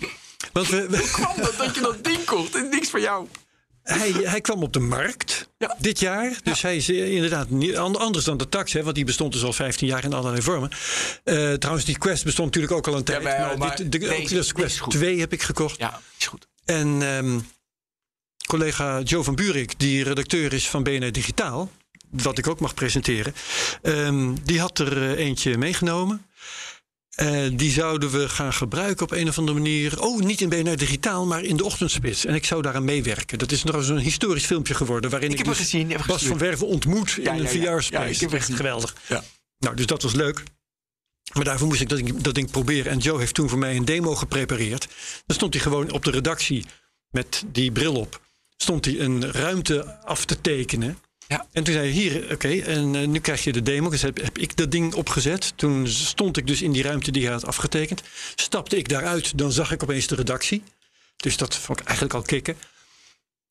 Want we, we- Kwam dat dat je dat ding kocht en niks van jou? Hij, hij kwam op de markt Ja. dit jaar. Dus hij is eh, inderdaad niet, an- anders dan de tax, hè, want die bestond dus al 15 jaar in allerlei vormen. Eh, trouwens, die Quest bestond natuurlijk ook al een tijd. Jawel, maar maar dit, de deze- Oculus Quest goed. 2 heb ik gekocht. Ja, is goed. En ehm, collega Joe van Buurik, die redacteur is van BNR Digitaal, wat ik ook mag presenteren, ehm, die had er eh, eentje meegenomen. Eh, die zouden we gaan gebruiken op een of andere manier. Oh, niet in BNR Digitaal, maar in de ochtendspits. En ik zou daaraan meewerken. Dat is nog een historisch filmpje geworden. Waarin Ik ik, heb hem dus gezien, heb Bas van Werven ontmoet in Ja, ja, een ja. VR-space. Ja, ik heb hem echt geweldig. Ja. Nou, dus dat was leuk. Maar daarvoor moest ik dat, ding- dat ding proberen. En Joe heeft toen voor mij een demo geprepareerd. Dan stond hij gewoon op de redactie met die bril op. Stond hij een ruimte af te tekenen. Ja. En toen zei hij, hier, oké, en eh, nu krijg je de demo. Dus heb, heb ik dat ding opgezet. Toen stond ik dus in die ruimte die hij had afgetekend. Stapte ik daaruit, dan zag ik opeens de redactie. Dus dat vond ik eigenlijk al kicken.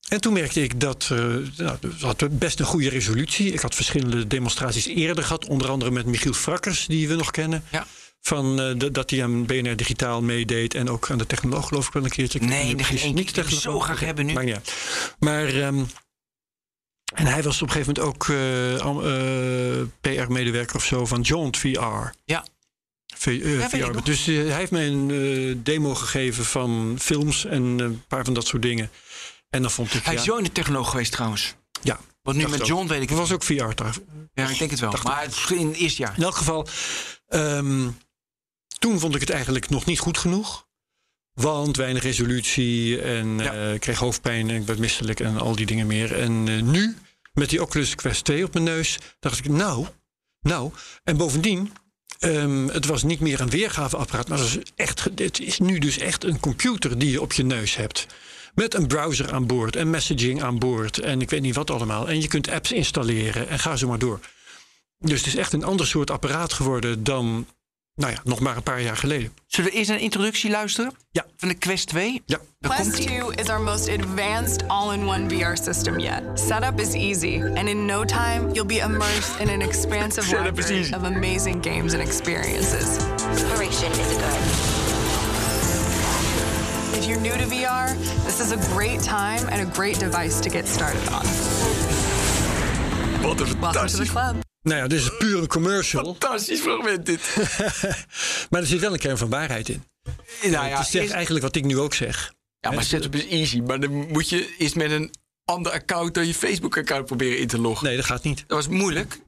En toen merkte ik dat eh nou, het had best een goede resolutie. Ik had verschillende demonstraties eerder gehad. Onder andere met Michiel Frakkers, die we nog kennen. Ja. Van, eh, dat hij aan BNR Digitaal meedeed. En ook aan de technoloog geloof ik wel een keertje. Nee. Ik hem technoloog. zo graag hebben nu. Maakt niet uit. Maar... ehm, en hij was op een gegeven moment ook eh, eh, PR-medewerker of zo van Jaunt VR. Ja. Eh, VR. nog. Dus eh, hij heeft mij een eh, demo gegeven van films en een paar van dat soort dingen. En dan vond ik. Hij ja, is zo in de technoloog geweest trouwens. ja, Want nu met ook. John weet ik het was ook VR trouwens. Ja, ik denk het wel. Maar het is in het eerste jaar. In elk geval, ehm, toen vond ik het eigenlijk nog niet goed genoeg. Want weinig resolutie en Ja. eh, ik kreeg hoofdpijn en ik werd misselijk en al die dingen meer. En eh, nu, met die Oculus Quest 2 op mijn neus, dacht ik, nou, nou. En bovendien, ehm, het was niet meer een weergaveapparaat, maar het is, echt, het is nu dus echt een computer die je op je neus hebt. Met een browser aan boord en messaging aan boord en ik weet niet wat allemaal. En je kunt apps installeren en ga zo maar door. Dus het is echt een ander soort apparaat geworden dan, nou ja, nog maar een paar jaar geleden. Zullen we eerst een introductie luisteren? Ja. Van de Quest 2? Ja. Quest komt 2 is our most advanced all-in-one VR system yet. Setup is easy, and in no time, you'll be immersed in an expansive library easy. of amazing games and experiences. Inspiration is good. If you're new to VR, this is a great time and a great device to get started on. Wat een Welcome to the club. Nou ja, dit is puur een commercial. fantastisch fragment dit. maar er zit wel een kern van waarheid in. nou ja, het is eerst- eigenlijk wat ik nu ook zeg. ja, maar setup is easy. Maar dan moet je eerst met een ander account dan je Facebook-account proberen in te loggen. Nee, dat gaat niet. Dat was moeilijk.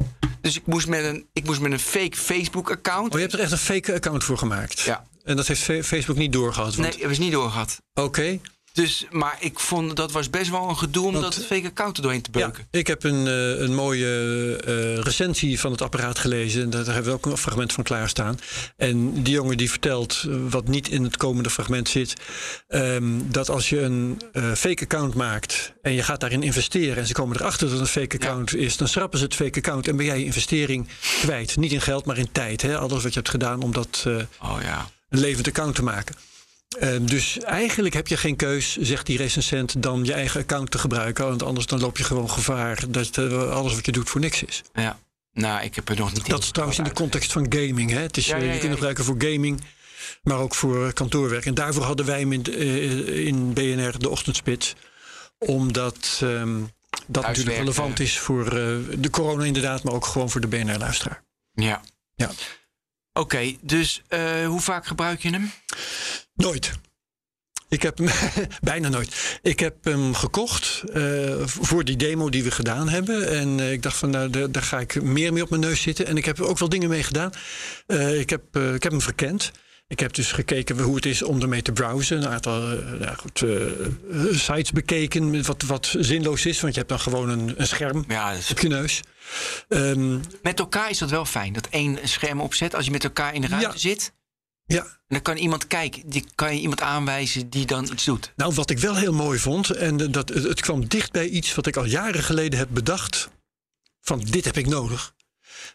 Dus ik moest met een, ik moest met een fake Facebook-account. Oh, je hebt er echt een fake account voor gemaakt. Ja. En dat heeft Facebook niet doorgehad. Want, Nee, dat was niet doorgehad. Oké. Dus, maar ik vond dat was best wel een gedoe om dat fake account er doorheen te Ja, beuken. ik heb een, eh, een mooie eh, recensie van het apparaat gelezen. Daar hebben we ook een fragment van klaarstaan. En die jongen die vertelt, eh, wat niet in het komende fragment zit... ehm, dat als je een fake account maakt en je gaat daarin investeren... en ze komen erachter dat het een fake account is... dan schrappen ze het fake account en ben jij je investering kwijt. Niet in geld, maar in tijd. Hè? Alles wat je hebt gedaan om dat Oh ja. een levend account te maken. Ehm, dus eigenlijk heb je geen keus, zegt die recensent, dan je eigen account te gebruiken. Want anders dan loop je gewoon gevaar dat eh, alles wat je doet voor niks is. ja. Nou, ik heb er nog niet Dat is trouwens in de context van gaming. Hè? Het is, Ja, eh, ja, je kunt het gebruiken voor gaming, maar ook voor kantoorwerk. En daarvoor hadden wij hem in, eh, in BNR de ochtendspits. Omdat ehm, dat natuurlijk relevant is voor de corona inderdaad, maar ook gewoon voor de BNR-luisteraar. Ja. Ja. Oké, dus hoe vaak gebruik je hem? Nooit. Ik heb hem bijna nooit. Ik heb hem gekocht eh, voor die demo die we gedaan hebben. En eh, ik dacht van nou, daar, daar ga ik meer mee op mijn neus zitten. En ik heb er ook wel dingen mee gedaan. Eh, ik, heb, ik heb hem verkend. Ik heb dus gekeken hoe het is om ermee te browsen. Een aantal nou goed, sites bekeken, wat, wat zinloos is. Want je hebt dan gewoon een, een scherm Ja, is- op je neus. Ehm, met elkaar is dat wel fijn. Dat één scherm opzet. Als je met elkaar in de ruimte Ja. zit. Ja, En dan kan iemand kijken. Die kan je iemand aanwijzen die dan iets doet. Nou, wat ik wel heel mooi vond, en eh, dat, het, het kwam dicht bij iets wat ik al jaren geleden heb bedacht. Van dit heb ik nodig.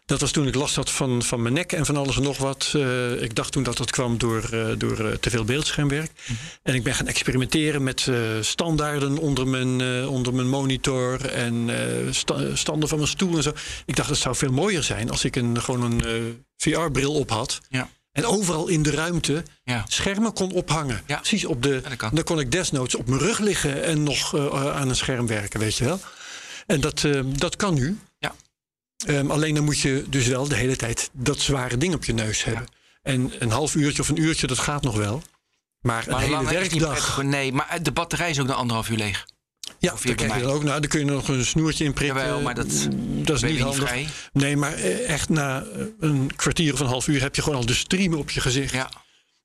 Dat was toen ik last had van, van mijn nek en van alles en nog wat. Eh, ik dacht toen dat dat kwam door, eh, door eh, te veel beeldschermwerk. En ik ben gaan experimenteren met eh, standaarden onder mijn, eh, onder mijn monitor en eh, sta- standen van mijn stoel en zo. Ik dacht, het zou veel mooier zijn als ik een, gewoon een eh, VR-bril op had. Ja. En overal in de ruimte Ja. schermen kon ophangen. Ja. Precies op de. Dan kon ik desnoods op mijn rug liggen en nog eh, aan een scherm werken, weet je wel. En dat, eh, dat kan nu. Ja. Ehm, alleen dan moet je dus wel de hele tijd dat zware ding op je neus hebben. En een half uurtje of een uurtje, dat gaat nog wel. Maar een Maar hele is niet werkdag. Nee, maar de batterij is ook na anderhalf uur leeg. Ja, bij krijg je dan ook. Nou, dan kun je nog een snoertje in prikken. Jawel, maar dat dat is niet handig. vrij. Nee, maar eh, echt na eh, een kwartier of een half uur heb je gewoon al de stream op je gezicht. Ja.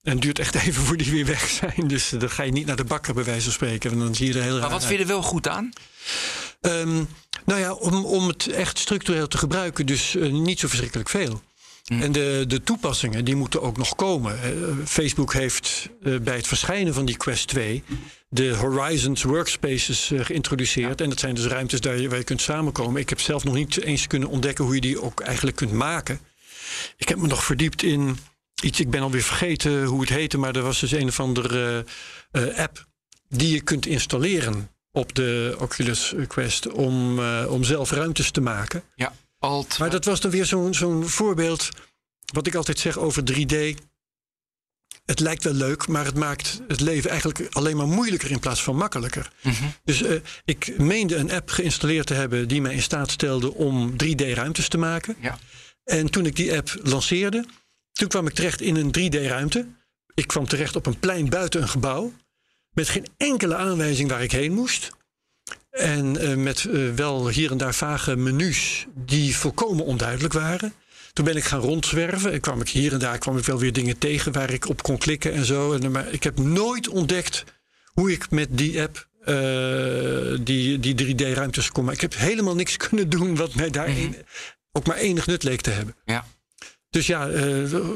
En het duurt echt even voor die weer weg zijn. Dus eh, dan ga je niet naar de bakker bij wijze van spreken. En dan zie je er heel Maar wat uit. vind je er wel goed aan? Ehm, nou ja, om, om het echt structureel te gebruiken, dus niet zo verschrikkelijk veel. En de, de toepassingen die moeten ook nog komen. Eh, Facebook heeft eh, bij het verschijnen van die Quest 2 de Horizons Workspaces eh, geïntroduceerd. En dat zijn dus ruimtes daar je- waar je kunt samenkomen. Ik heb zelf nog niet eens kunnen ontdekken hoe je die ook eigenlijk kunt maken. Ik heb me nog verdiept in iets, ik ben alweer vergeten hoe het heette, maar er was dus een of andere app die je kunt installeren op de Oculus Quest om, om zelf ruimtes te maken. Ja, alt. Maar dat was dan weer zo'n zo'n voorbeeld. Wat ik altijd zeg over 3D. Het lijkt wel leuk, maar het maakt het leven eigenlijk alleen maar moeilijker in plaats van makkelijker. Mhm. Dus eh, ik meende een app geïnstalleerd te hebben die mij in staat stelde om 3D-ruimtes te maken. Ja. En toen ik die app lanceerde, toen kwam ik terecht in een 3D-ruimte. Ik kwam terecht op een plein buiten een gebouw. Met geen enkele aanwijzing waar ik heen moest. En eh, met eh, wel hier en daar vage menus die volkomen onduidelijk waren. Toen ben ik gaan rondzwerven. En kwam ik hier en daar kwam ik wel weer dingen tegen waar ik op kon klikken en zo. En, eh, maar ik heb nooit ontdekt hoe ik met die app die, die 3D-ruimtes kon maken. Ik heb helemaal niks kunnen doen wat mij daar een- ook maar enig nut leek te hebben. Ja. Dus ja,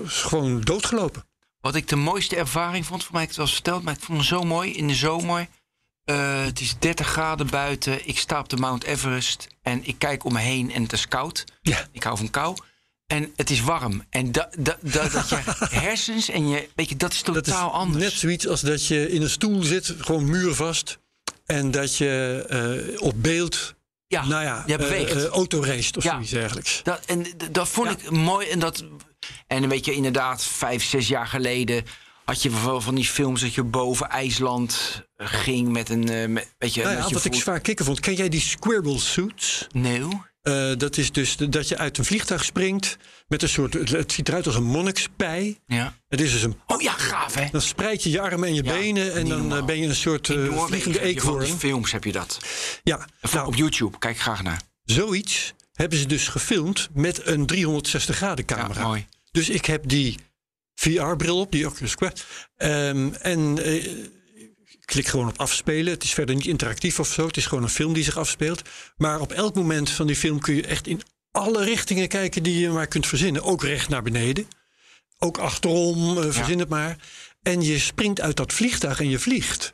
gewoon doodgelopen. Wat ik de mooiste ervaring vond, voor mij ik het eens verteld, maar ik vond het zo mooi in de zomer. Eh, het is 30 graden buiten. Ik sta op de Mount Everest en ik kijk om me heen en het is koud. Ja. Ik hou van kou. En het is warm. En dat, dat, dat, dat je hersens en je. Weet je, dat is Dat is totaal anders. net zoiets als dat je in een stoel zit, gewoon muurvast. En dat je eh, op beeld, ja, nou ja, je beweegt. eh, eh, autoraced of Ja. zoiets dergelijks. Dat, en dat vond ik mooi. En, dat, en weet je, inderdaad, vijf, zes jaar geleden had je van die films dat je boven IJsland ging met een. eh, met, weet je, Nou ja, met je wat ik zwaar kicken vond. Ken jij die squirrel suits? Nee. Eh, dat is dus de- dat je uit een vliegtuig springt met een soort. Het, ziet eruit als een monnikspij. Ja. Het is dus een. Oh ja, gaaf hè? Dan spreid je je armen en je Ja, benen en dan eh, normaal. ben je een soort eh, In vliegende eekhoorn. films heb je dat. Ja, nou, op YouTube, kijk graag naar. zoiets hebben ze dus gefilmd met een 360 graden Ja, camera. mooi. Dus ik heb die VR-bril op, die Oculus Quest. Ehm, en eh, ik klik gewoon op afspelen. Het is verder niet interactief of zo. Het is gewoon een film die zich afspeelt. Maar op elk moment van die film kun je echt in alle richtingen kijken die je maar kunt verzinnen. Ook recht naar beneden. Ook achterom, eh, verzin het maar. En je springt uit dat vliegtuig en je vliegt.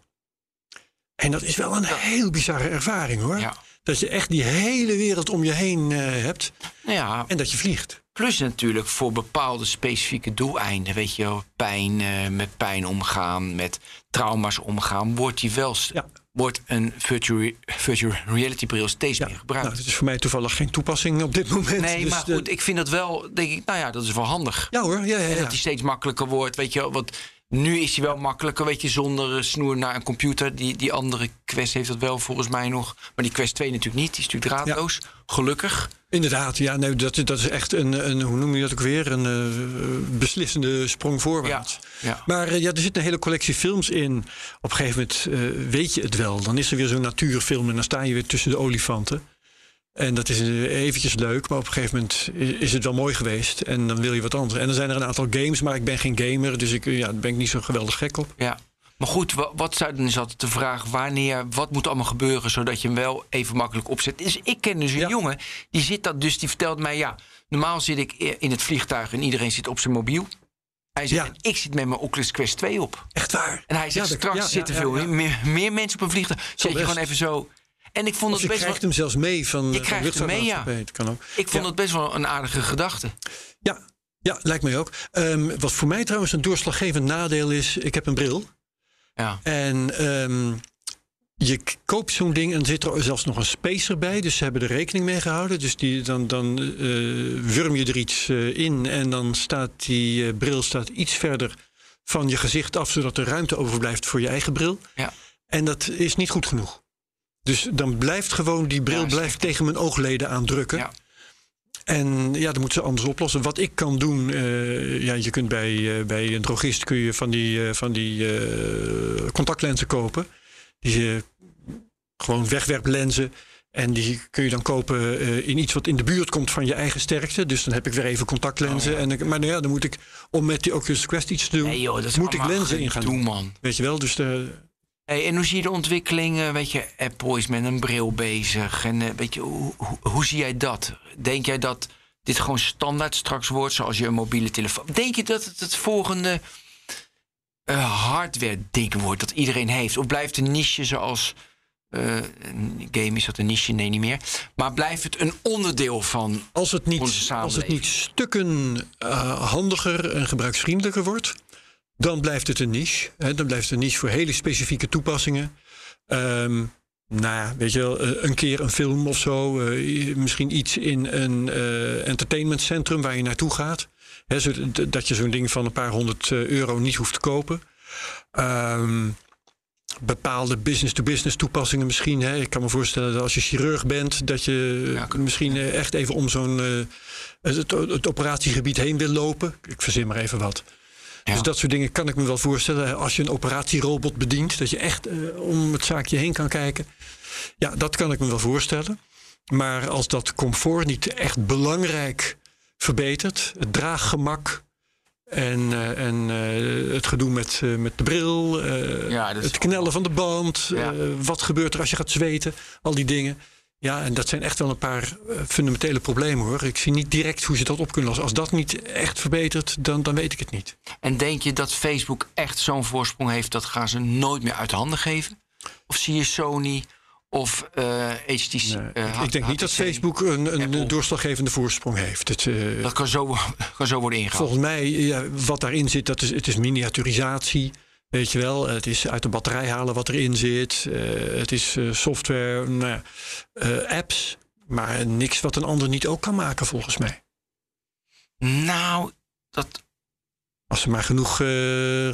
En dat is wel een heel bizarre ervaring hoor. Ja. Dat je echt die hele wereld om je heen eh, hebt. Ja, En dat je vliegt. Plus natuurlijk voor bepaalde specifieke doeleinden. Weet je, pijn, eh, met pijn omgaan, met trauma's omgaan. Wordt, die wel, Ja. wordt een virtual, virtual reality bril steeds meer gebruikt. Nou, dat is voor mij toevallig geen toepassing op dit moment. nee, Dus, maar goed, ik vind dat wel, denk ik, nou ja, dat is wel handig. Ja hoor, ja, ja, En ja. dat die steeds makkelijker wordt. Weet je, wat Nu is hij wel makkelijker, weet je, zonder eh, snoer naar een computer. Die, die andere Quest heeft dat wel volgens mij nog. Maar die Quest 2 natuurlijk niet. Die is natuurlijk draadloos. Gelukkig. Inderdaad, ja, nee, dat, dat is echt een, een, hoe noem je dat ook weer? Een eh, beslissende sprong voorwaarts. Ja, ja. Maar eh, ja, er zit een hele collectie films in. Op een gegeven moment weet je het wel. Dan is er weer zo'n natuurfilm en dan sta je weer tussen de olifanten. En dat is eventjes leuk, maar op een gegeven moment is het wel mooi geweest. En dan wil je wat anders. En dan zijn er een aantal games, maar ik ben geen gamer. Dus ik, ja, daar ben ik niet zo geweldig gek op. Ja. Maar goed, wa- wat zou dan is altijd de vraag wanneer, wat moet allemaal gebeuren zodat je hem wel even makkelijk opzet? Dus ik ken dus een Ja. jongen, die zit dat dus, die vertelt mij, ja, normaal zit ik in het vliegtuig en iedereen zit op zijn mobiel. Hij zegt, Ja. ik zit met mijn Oculus Quest 2 op. Echt waar. En hij zegt, Ja, straks ja, zitten veel. Meer, meer mensen op een vliegtuig. Zet je gewoon even zo. En ik vond Of het je best wel, krijgt hem zelfs mee van Je van krijgt hem mee, ja. kan ook. ik vond Ja. het best wel een aardige gedachte. Ja, ja lijkt mij ook. Ehm, wat voor mij trouwens een doorslaggevend nadeel is, ik heb een bril. Ja. En ehm, je koopt zo'n ding en er zit er zelfs nog een spacer bij. Dus ze hebben er rekening mee gehouden. Dus die, dan, dan eh, wurm je er iets eh, in en dan staat die eh, bril staat iets verder van je gezicht af, zodat er ruimte overblijft voor je eigen bril. Ja. En dat is niet goed genoeg. Dus dan blijft gewoon die bril Ja, blijft tegen mijn oogleden aandrukken. Ja. En ja, dan moeten ze anders oplossen. Wat ik kan doen, eh, ja, je kunt bij, eh, bij een drogist kun je van die, eh, van die contactlenzen kopen. Die gewoon wegwerplenzen. En die kun je dan kopen in iets wat in de buurt komt van je eigen sterkte. Dus dan heb ik weer even contactlenzen. Oh, ja. en ik, maar nou ja, dan moet ik, om met die Oculus Quest iets te doen, Nee joh, dat is moet ik lenzen in gaan doen. man. Weet je wel, dus de, Hey, en hoe zie je de ontwikkeling? Weet je, Apple is met een bril bezig. En eh, weet je, hoe, hoe, hoe zie jij dat? Denk jij dat dit gewoon standaard straks wordt, zoals je een mobiele telefoon? Denk je dat het het volgende eh, hardware-ding wordt dat iedereen heeft? Of blijft een niche zoals. eh, een game is dat een niche? Nee, niet meer. Maar blijft het een onderdeel van. Als het Onze niet, als het niet stukken eh, handiger en gebruiksvriendelijker wordt, dan blijft het een niche. Hè, dan blijft het een niche voor hele specifieke toepassingen. Ehm, nou ja, weet je wel, eh, een keer een film of zo. eh, misschien iets in een eh, entertainmentcentrum waar je naartoe gaat. Hè, dat je zo'n ding van een paar honderd euro niet hoeft te kopen. Ehm, bepaalde business-to-business toepassingen misschien. Hè. Ik kan me voorstellen dat als je chirurg bent, dat je Ja, misschien echt even om zo'n het, het operatiegebied heen wil lopen. Ik verzin maar even wat. Ja. Dus dat soort dingen kan ik me wel voorstellen. Als je een operatierobot bedient, dat je echt eh, om het zaakje heen kan kijken. Ja, dat kan ik me wel voorstellen. Maar als dat comfort niet echt belangrijk verbetert, het draaggemak en, eh, en eh, het gedoe met, met de bril, Ja, het knellen van de band, Ja. wat gebeurt er als je gaat zweten, al die dingen. Ja, en dat zijn echt wel een paar eh, fundamentele problemen hoor. Ik zie niet direct hoe ze dat op kunnen lossen. Als dat niet echt verbetert, dan, dan weet ik het niet. En denk je dat Facebook echt zo'n voorsprong heeft dat gaan ze nooit meer uit handen geven? Of zie je Sony of eh HTC? Nee, eh, ik, ik denk niet dat? Facebook een, een doorslaggevende voorsprong heeft. Het, Dat kan zo, kan zo worden ingehaald. volgens mij, ja, wat daarin zit, dat is, het is miniaturisatie. Weet je wel, het is uit de batterij halen wat erin zit. Eh, het is eh, software, nou ja, eh, apps. Maar niks wat een ander niet ook kan maken, volgens mij. Nou, dat, Als er maar genoeg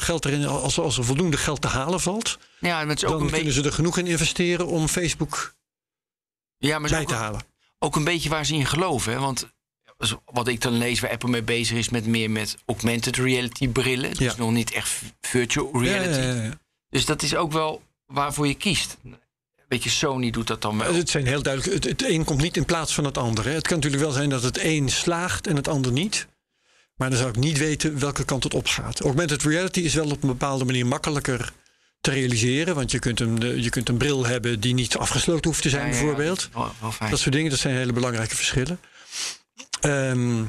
geld erin, als, als er voldoende geld te halen valt, ja, maar het is ook dan een, kunnen ze er genoeg in investeren om Facebook ja, maar bij te halen. ook een beetje waar ze in geloven. Hè? Want wat ik dan lees waar Apple mee bezig is met meer met augmented reality brillen. Dus Ja. nog niet echt virtual reality. ja, ja, ja. Dus dat is ook wel waarvoor je kiest. Weet je, Sony doet dat dan wel. Het zijn heel duidelijk. Het, het een komt niet in plaats van het andere. Het kan natuurlijk wel zijn dat het een slaagt en het ander niet. Maar dan zou ik niet weten welke kant het op gaat. Augmented reality is wel op een bepaalde manier makkelijker te realiseren. Want je kunt een, je kunt een bril hebben die niet afgesloten hoeft te zijn, bijvoorbeeld. Dat soort dingen, dat zijn hele belangrijke verschillen. Ehm,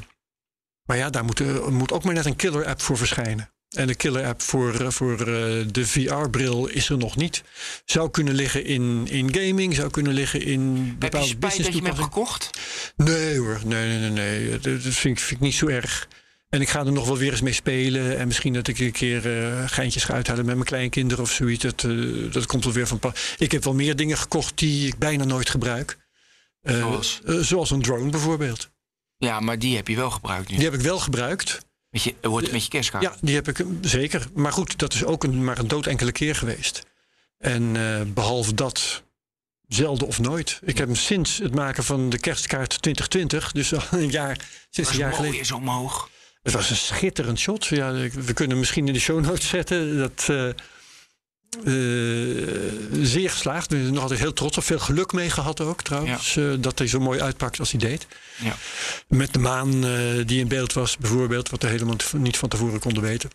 maar ja, daar moet, moet ook maar net een killer app voor verschijnen. En de killer app voor, eh, voor eh, de VR-bril is er nog niet. Zou kunnen liggen in, in gaming, zou kunnen liggen in Heb je bepaalde spijt business dat je hem hebt gekocht? Nee hoor, nee, nee, nee. nee. Dat, vind, ik, vind ik niet zo erg. En ik ga er nog wel weer eens mee spelen. En misschien dat ik een keer eh, geintjes ga uithalen met mijn kleinkinderen of zoiets. Dat, dat komt wel weer van pas. Ik heb wel meer dingen gekocht die ik bijna nooit gebruik. Zoals? zoals een drone bijvoorbeeld. Ja, maar die heb je wel gebruikt nu. Die heb ik wel gebruikt. Met je, wordt met je kerstkaart. Ja, die heb ik zeker. Maar goed, dat is ook een, maar een dood enkele keer geweest. En eh, behalve dat, zelden of nooit. Ik heb hem sinds het maken van de kerstkaart 2020, dus al een jaar, sinds een jaar mooi geleden. is omhoog. Het was een schitterend shot. Ja, we kunnen misschien in de show notes zetten. Dat, eh, zeer geslaagd. Zijn nog altijd heel trots op. Veel geluk mee gehad ook trouwens. eh, dat hij zo mooi uitpakt als hij deed. Ja. Met de maan eh, die in beeld was bijvoorbeeld. Wat we helemaal niet van tevoren konden weten.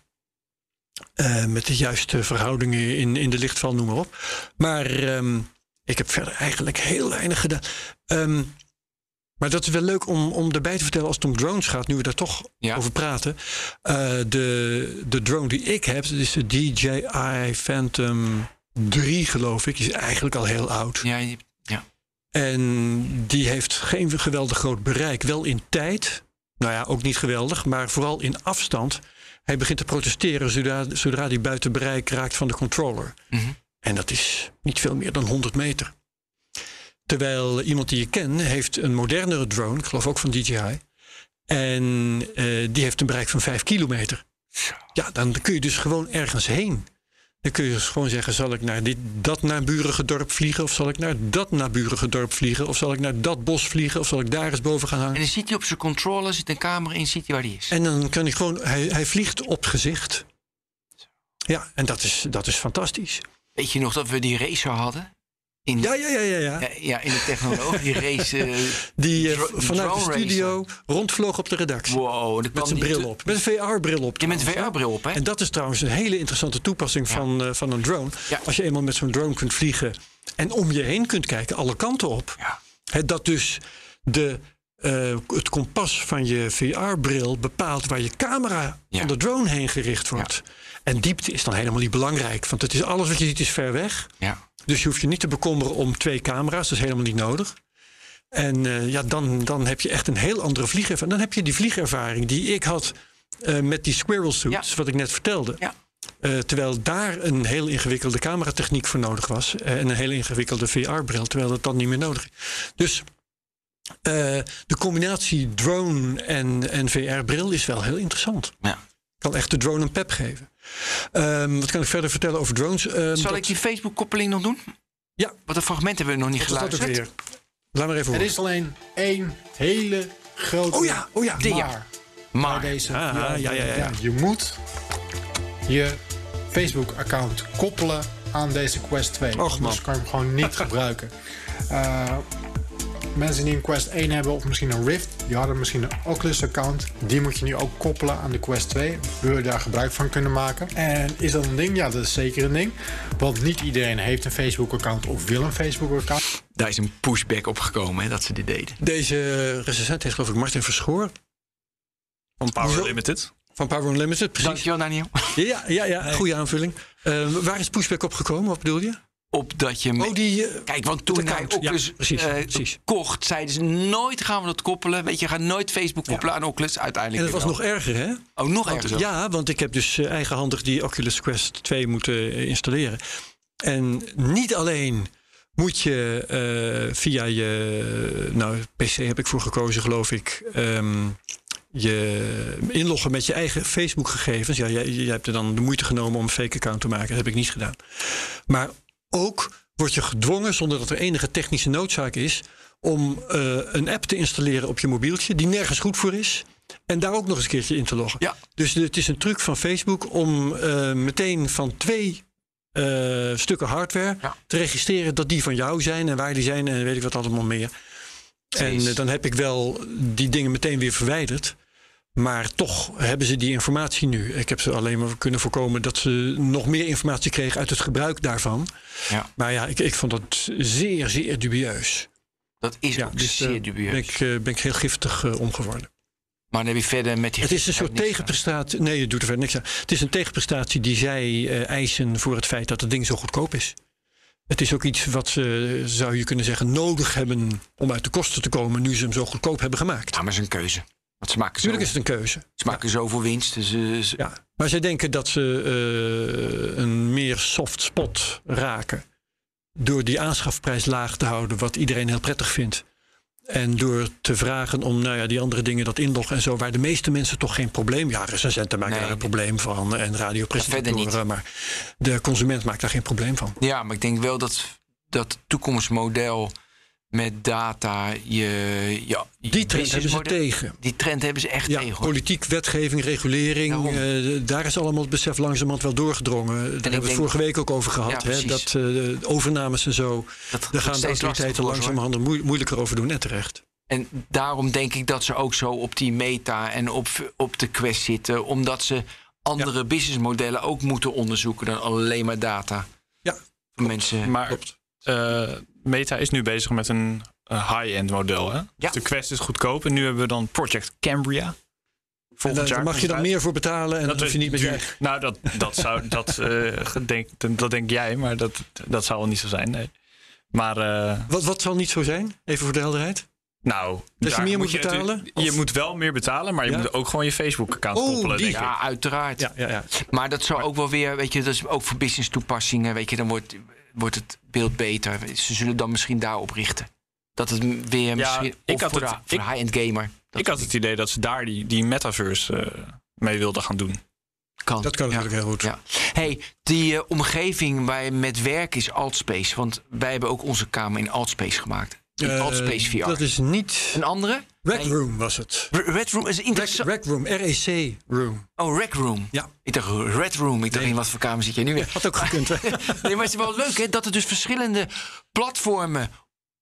Eh, met de juiste verhoudingen in, in de lichtval, noem maar op. Maar ehm, ik heb verder eigenlijk heel weinig gedaan. Ehm, maar dat is wel leuk om, om erbij te vertellen als het om drones gaat, nu we daar toch Ja. over praten. Eh, de, de drone die ik heb, dat is de DJI Phantom 3, geloof ik. Die is eigenlijk al heel oud. Ja, ja. En die heeft geen geweldig groot bereik. Wel in tijd. Nou ja, ook niet geweldig, maar vooral in afstand. Hij begint te protesteren zodra, zodra hij buiten bereik raakt van de controller. Mhm. En dat is niet veel meer dan 100 meter. Terwijl iemand die je ken heeft een modernere drone, ik geloof ook van DJI. En eh, die heeft een bereik van 5 kilometer. Ja, dan kun je dus gewoon ergens heen. Dan kun je dus gewoon zeggen: zal ik naar dit, dat naburige dorp vliegen? Of zal ik naar dat naburige dorp vliegen? Of zal ik naar dat bos vliegen? Of zal ik daar eens boven gaan En hangen? dan ziet hij op zijn controller, zit een camera in, ziet hij waar hij is. En dan kan hij gewoon, hij, hij vliegt op gezicht. Ja, en dat is, dat is fantastisch. Weet je nog dat we die racer hadden? In, Ja, ja, ja, ja. ja. ja, ja, in de technologie race. eh, Die eh, vanuit de studio rondvloog op de redactie. wow, Met zijn bril op. Met een VR-bril op. Ja, met een. VR-bril op, hè? En dat is trouwens een hele interessante toepassing van, eh, van een drone. Ja. Als je eenmaal met zo'n drone kunt vliegen en om je heen kunt kijken, alle kanten op. Ja. Dat dus de, eh, het kompas van je VR-bril bepaalt waar je camera van de drone heen gericht wordt. En diepte is dan helemaal niet belangrijk, want het is alles wat je ziet is ver weg. Ja. Dus je hoeft je niet te bekommeren om twee camera's. Dat is helemaal niet nodig. En eh, ja, dan, dan heb je echt een heel andere vliegervaring. Dan heb je die vliegervaring die ik had eh, met die squirrel suits, Ja. wat ik net vertelde. Ja. Eh, terwijl daar een heel ingewikkelde cameratechniek voor nodig was. en een heel ingewikkelde VR-bril, terwijl dat dan niet meer nodig is. Dus eh, de combinatie drone en, en VR-bril is wel heel interessant. Ja. Kan echt de drone een pep geven. Ehm, wat kan ik verder vertellen over drones? Ehm, Zal dat- ik die Facebook-koppeling nog doen? Ja. Wat een fragment hebben we nog niet is dat ook geluisterd. weer? Laat maar even Er is alleen één hele grote Oh ja, oh ja. Maar. Maar, bij deze Ah, ja, ja, ja. Je moet je Facebook-account koppelen aan deze Quest 2. Och, Anders man. kan je hem gewoon niet gebruiken. Eh, mensen die een Quest 1 hebben of misschien een Rift, die hadden misschien een Oculus-account. Die moet je nu ook koppelen aan de Quest 2. Wil je daar gebruik van kunnen maken? En is dat een ding? Ja, dat is zeker een ding. Want niet iedereen heeft een Facebook-account of wil een Facebook-account. daar is een pushback op gekomen hè, dat ze dit deden. Deze recensent heet geloof ik Martin Verschoor Van Power Zo. Limited. van Power Unlimited. Precies. Dankjewel, Daniel. Ja, ja, ja goede aanvulling. Eh, waar is pushback op gekomen? Wat bedoel je? Op dat je... Oh, die... eh, Kijk, want toen hij. Ja, Oculus precies, eh, precies. kocht, zeiden ze nooit gaan we dat koppelen. Weet je, ga nooit Facebook koppelen aan Oculus. en Uiteindelijk dat was nog erger, hè? Oh, nog ook. Ja, want ik heb dus eh, eigenhandig die Oculus Quest 2 moeten installeren. En niet alleen moet je via je nou, PC heb ik voor gekozen, geloof ik. ehm, je inloggen met je eigen Facebook-gegevens. Ja, jij, jij hebt er dan de moeite genomen om een fake account te maken. Dat heb ik niet gedaan. Maar ook word je gedwongen, zonder dat er enige technische noodzaak is, om eh, een app te installeren op je mobieltje, die nergens goed voor is. En daar ook nog eens een keertje in te loggen. Ja. Dus de- het is een truc van Facebook om eh, meteen van twee eh, stukken hardware Ja. te registreren dat die van jou zijn en waar die zijn en weet ik wat allemaal meer. En Precies. dan heb ik wel die dingen meteen weer verwijderd. Maar toch hebben ze die informatie nu. Ik heb ze alleen maar kunnen voorkomen dat ze nog meer informatie kregen uit het gebruik daarvan. Ja. Maar ja, ik, ik vond dat zeer, zeer dubieus. Dat is Ja, ook dus zeer eh, dubieus. ben ik, eh, ben ik heel giftig eh, omgeworden. Maar dan heb je verder met die... Het is een soort aan. tegenprestatie. Nee, het doet er verder niks aan. Het is een tegenprestatie die zij eisen voor het feit dat het ding zo goedkoop is. Het is ook iets wat ze, zou je kunnen zeggen, nodig hebben om uit de kosten te komen nu ze hem zo goedkoop hebben gemaakt. Ja, maar is een keuze. Want ze maken, zo, Natuurlijk is het een keuze. ze maken zoveel winst. Dus, eh, ze- Ja. Maar zij denken dat ze eh, een meer soft spot raken. Door die aanschafprijs laag te houden, wat iedereen heel prettig vindt. En door te vragen om nou ja, die andere dingen, dat inloggen en zo, waar de meeste mensen toch geen probleem. Ja, recensenten maken Nee. daar een probleem van en verder radiopresentatoren. Maar de consument maakt daar geen probleem van. Ja, maar ik denk wel dat dat toekomstmodel met data, je, ja, Die trend hebben ze tegen. Die trend hebben ze echt Ja, tegen. hoor. politiek, wetgeving, regulering. Eh, daar is allemaal het besef langzamerhand wel doorgedrongen. Daar hebben we het vorige week ook over gehad. Ja, hè, dat eh, de overnames en zo. Dat Daar gaan de autoriteiten langzamerhand moe- moeilijker over doen. En terecht. En daarom denk ik dat ze ook zo op die meta en op, op de quest zitten. Omdat ze andere businessmodellen ook moeten onderzoeken dan alleen maar data. Ja, Voor mensen. Maar eh, Meta is nu bezig met een high-end model. Hè? Ja. De Quest is goedkoop. En nu hebben we dan Project Cambria. En Volgend daar jaar mag je dan meer voor betalen en dat hoef je niet met je Nou, dat, dat zou. Dat, eh, denk, dat denk jij, maar dat, dat zou wel niet zo zijn. Nee. Maar. eh, Wat, wat zal niet zo zijn? Even voor de helderheid. nou, Dat je daar meer moet je betalen? Je Of- moet wel meer betalen, maar je Ja? moet ook gewoon je Facebook-account Oh, koppelen. Denk ik. ja, uiteraard. Ja, ja, ja. Maar dat zou ook wel weer, weet je, dat is ook voor business toepassingen, weet je, dan wordt, wordt het beeld beter. Ze zullen dan misschien daarop richten. Dat het weer misschien ik of had voor, het- de, voor high-end gamer. Dat ik had het idee dat ze daar die, die metaverse eh, mee wilden gaan doen. kan. Dat kan Ja. natuurlijk heel goed. Ja. Hey, die eh, omgeving waar je met werk is Altspace. Want wij hebben ook onze kamer in Altspace gemaakt. In Eh, Altspace VR. Dat is niet... Een andere? Rec Nee. Room was het. R- Red Room is Rec, interessant. Rec Room, R-E-C Room. Oh, Rec Room. Ja. Ik dacht Red Room. Ik dacht, Nee. in wat voor kamer zit jij nu weer? Had ook gekund. hè? Nee, maar het is wel leuk hè, dat er dus verschillende platformen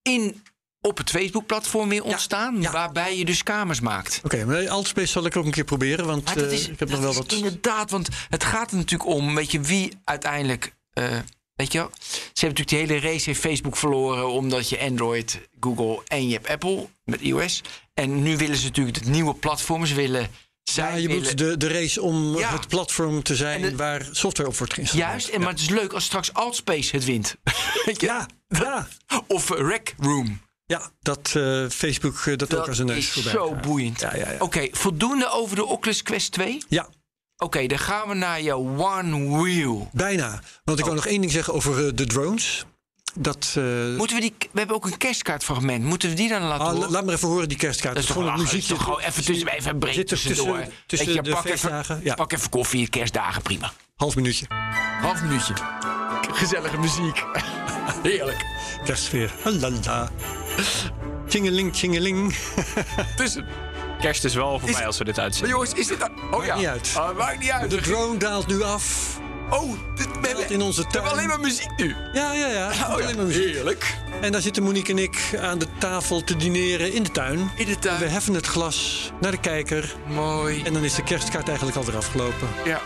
in, op het Facebook-platform weer ontstaan. ja. Waarbij je dus kamers maakt. Oké, maar Altspace zal ik ook een keer proberen. Want Maar dat eh, is, ik heb dat nog wel is wat... inderdaad, want het gaat er natuurlijk om, weet je, wie uiteindelijk, eh, weet je, wel, ze hebben natuurlijk die hele race heeft Facebook verloren omdat je Android, Google en je hebt Apple met iOS. En nu willen ze natuurlijk het nieuwe platform, ze willen, zij Ja, je willen, moet de, de race om Ja. het platform te zijn de- waar software op wordt geïnstalleerd. juist, en, maar het is leuk als straks Altspace het wint. Ja, ja. Of Rec Room. ja dat eh, Facebook eh, dat, ook Dat als een neus is voorbij zo gaat. boeiend. Ja, ja, ja. Oké, voldoende over de Oculus Quest 2? Ja, Oké, dan gaan we naar je One Wheel. bijna. Want ik wil nog één ding zeggen over eh, de drones. Dat, eh, Moeten we die... We hebben ook een kerstkaartfragment. Moeten we die dan laten ah, horen? laat maar even horen die kerstkaart. Dat is gewoon gewoon een muziekje. Toch gewoon even tussen, even break Zit er tussendoor. tussen- tussen Weet je, de pak feestdagen, Even, ja. Pak even koffie, kerstdagen, prima. Half minuutje. Half minuutje. Gezellige muziek. Heerlijk. Kerstsfeer. Halala. Tjingeling, tjingeling. Tussen. Kerst is wel voorbij als we dit Maar uitzenden. jongens, is dit... Oh ja. niet uit. Oh, maakt niet uit. De drone daalt nu af. Oh, dit, we hebben, in onze we hebben tuin. alleen maar muziek nu. Ja, ja, ja. Oh ja, Alleen maar muziek. heerlijk. En daar zitten Monique en ik aan de tafel te dineren in de tuin. In de tuin. We heffen het glas naar de kijker. Mooi. En dan is de kerstkaart eigenlijk alweer afgelopen. Ja.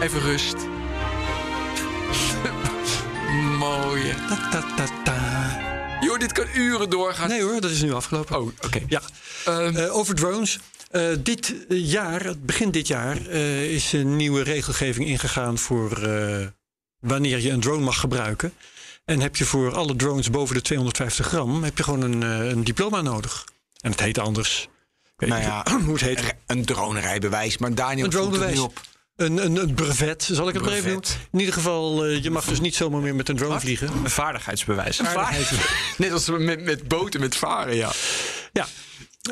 Even rust. Mooie. Ta, ta, ta, ta. Joh, dit kan uren doorgaan. Nee hoor, dat is nu afgelopen. Oh, oké. Ja. Ehm, Eh, over drones. Eh, dit jaar, begin dit jaar, eh, is een nieuwe regelgeving ingegaan voor eh, wanneer je een drone mag gebruiken. En heb je voor alle drones boven de 250 gram, heb je gewoon een, eh, een diploma nodig. En het heet anders. Nou ja, hoe het heet. Een dronerijbewijs, maar Daniel Een dronebewijs. niet op. Een, een, een brevet, zal ik het maar even. Brevet. In ieder geval, eh, je mag dus niet zomaar meer met een drone vliegen. Een vaardigheidsbewijs. Net als met, met boten met varen, ja. Ja.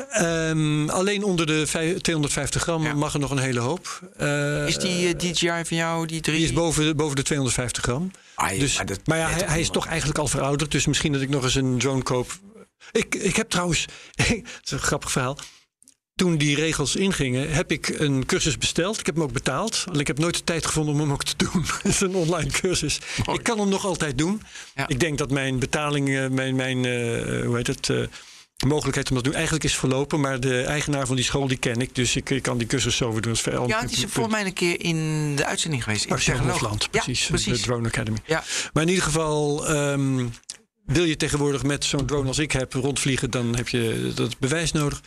Ehm, alleen onder de vij- 250 gram Ja. mag er nog een hele hoop. Eh, Is die eh, DJI van jou, die drie? Die is boven, boven de 250 gram. Ah, ja, dus, maar maar ja, hij, hij is toch eigenlijk al verouderd. Dus misschien dat ik nog eens een drone koop. Ik, ik heb trouwens, het is een grappig verhaal. Toen die regels ingingen, heb ik een cursus besteld. Ik heb hem ook betaald. Ik heb nooit de tijd gevonden om hem ook te doen. Het is een online cursus. Ik kan hem nog altijd doen. Ja. Ik denk dat mijn betaling, mijn, mijn eh, hoe heet het, eh, mogelijkheid om dat doen eigenlijk is verlopen. Maar de eigenaar van die school, die ken ik. Dus ik, ik kan die cursus zo weer doen. Veel- Ja, die is volgens mij een keer in de uitzending geweest. In Technoloog. Hofland, Ja, precies. precies. De Drone Academy. Ja. Maar in ieder geval, ehm, wil je tegenwoordig met zo'n drone als ik heb rondvliegen, dan heb je dat bewijs nodig.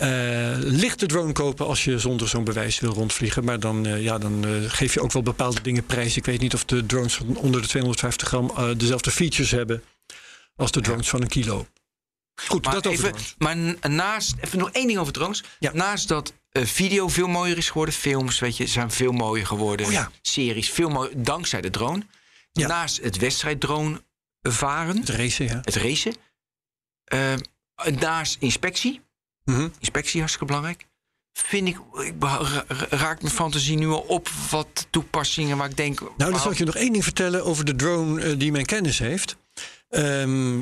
Eh lichte drone kopen als je zonder zo'n bewijs wil rondvliegen. Maar dan, eh, ja, dan eh, geef je ook wel bepaalde dingen prijs. Ik weet niet of de drones van onder de 250 gram dezelfde features hebben als de drones van een kilo. Goed, Maar, dat over even, maar naast, even nog één ding over drones. Ja. Naast dat video veel mooier is geworden, films weet je, zijn veel mooier geworden. Oh ja. Series veel mooier, dankzij de drone. Ja. Naast het wedstrijddrone varen, Het racen, ja. het racen. Naast inspectie, Mhm. inspectie hartstikke belangrijk. Vind ik, ik raakt mijn fantasie nu al op wat toepassingen waar ik denk. Nou, dan zal ik je nog één ding vertellen over de drone eh, die mijn kennis heeft. Ehm,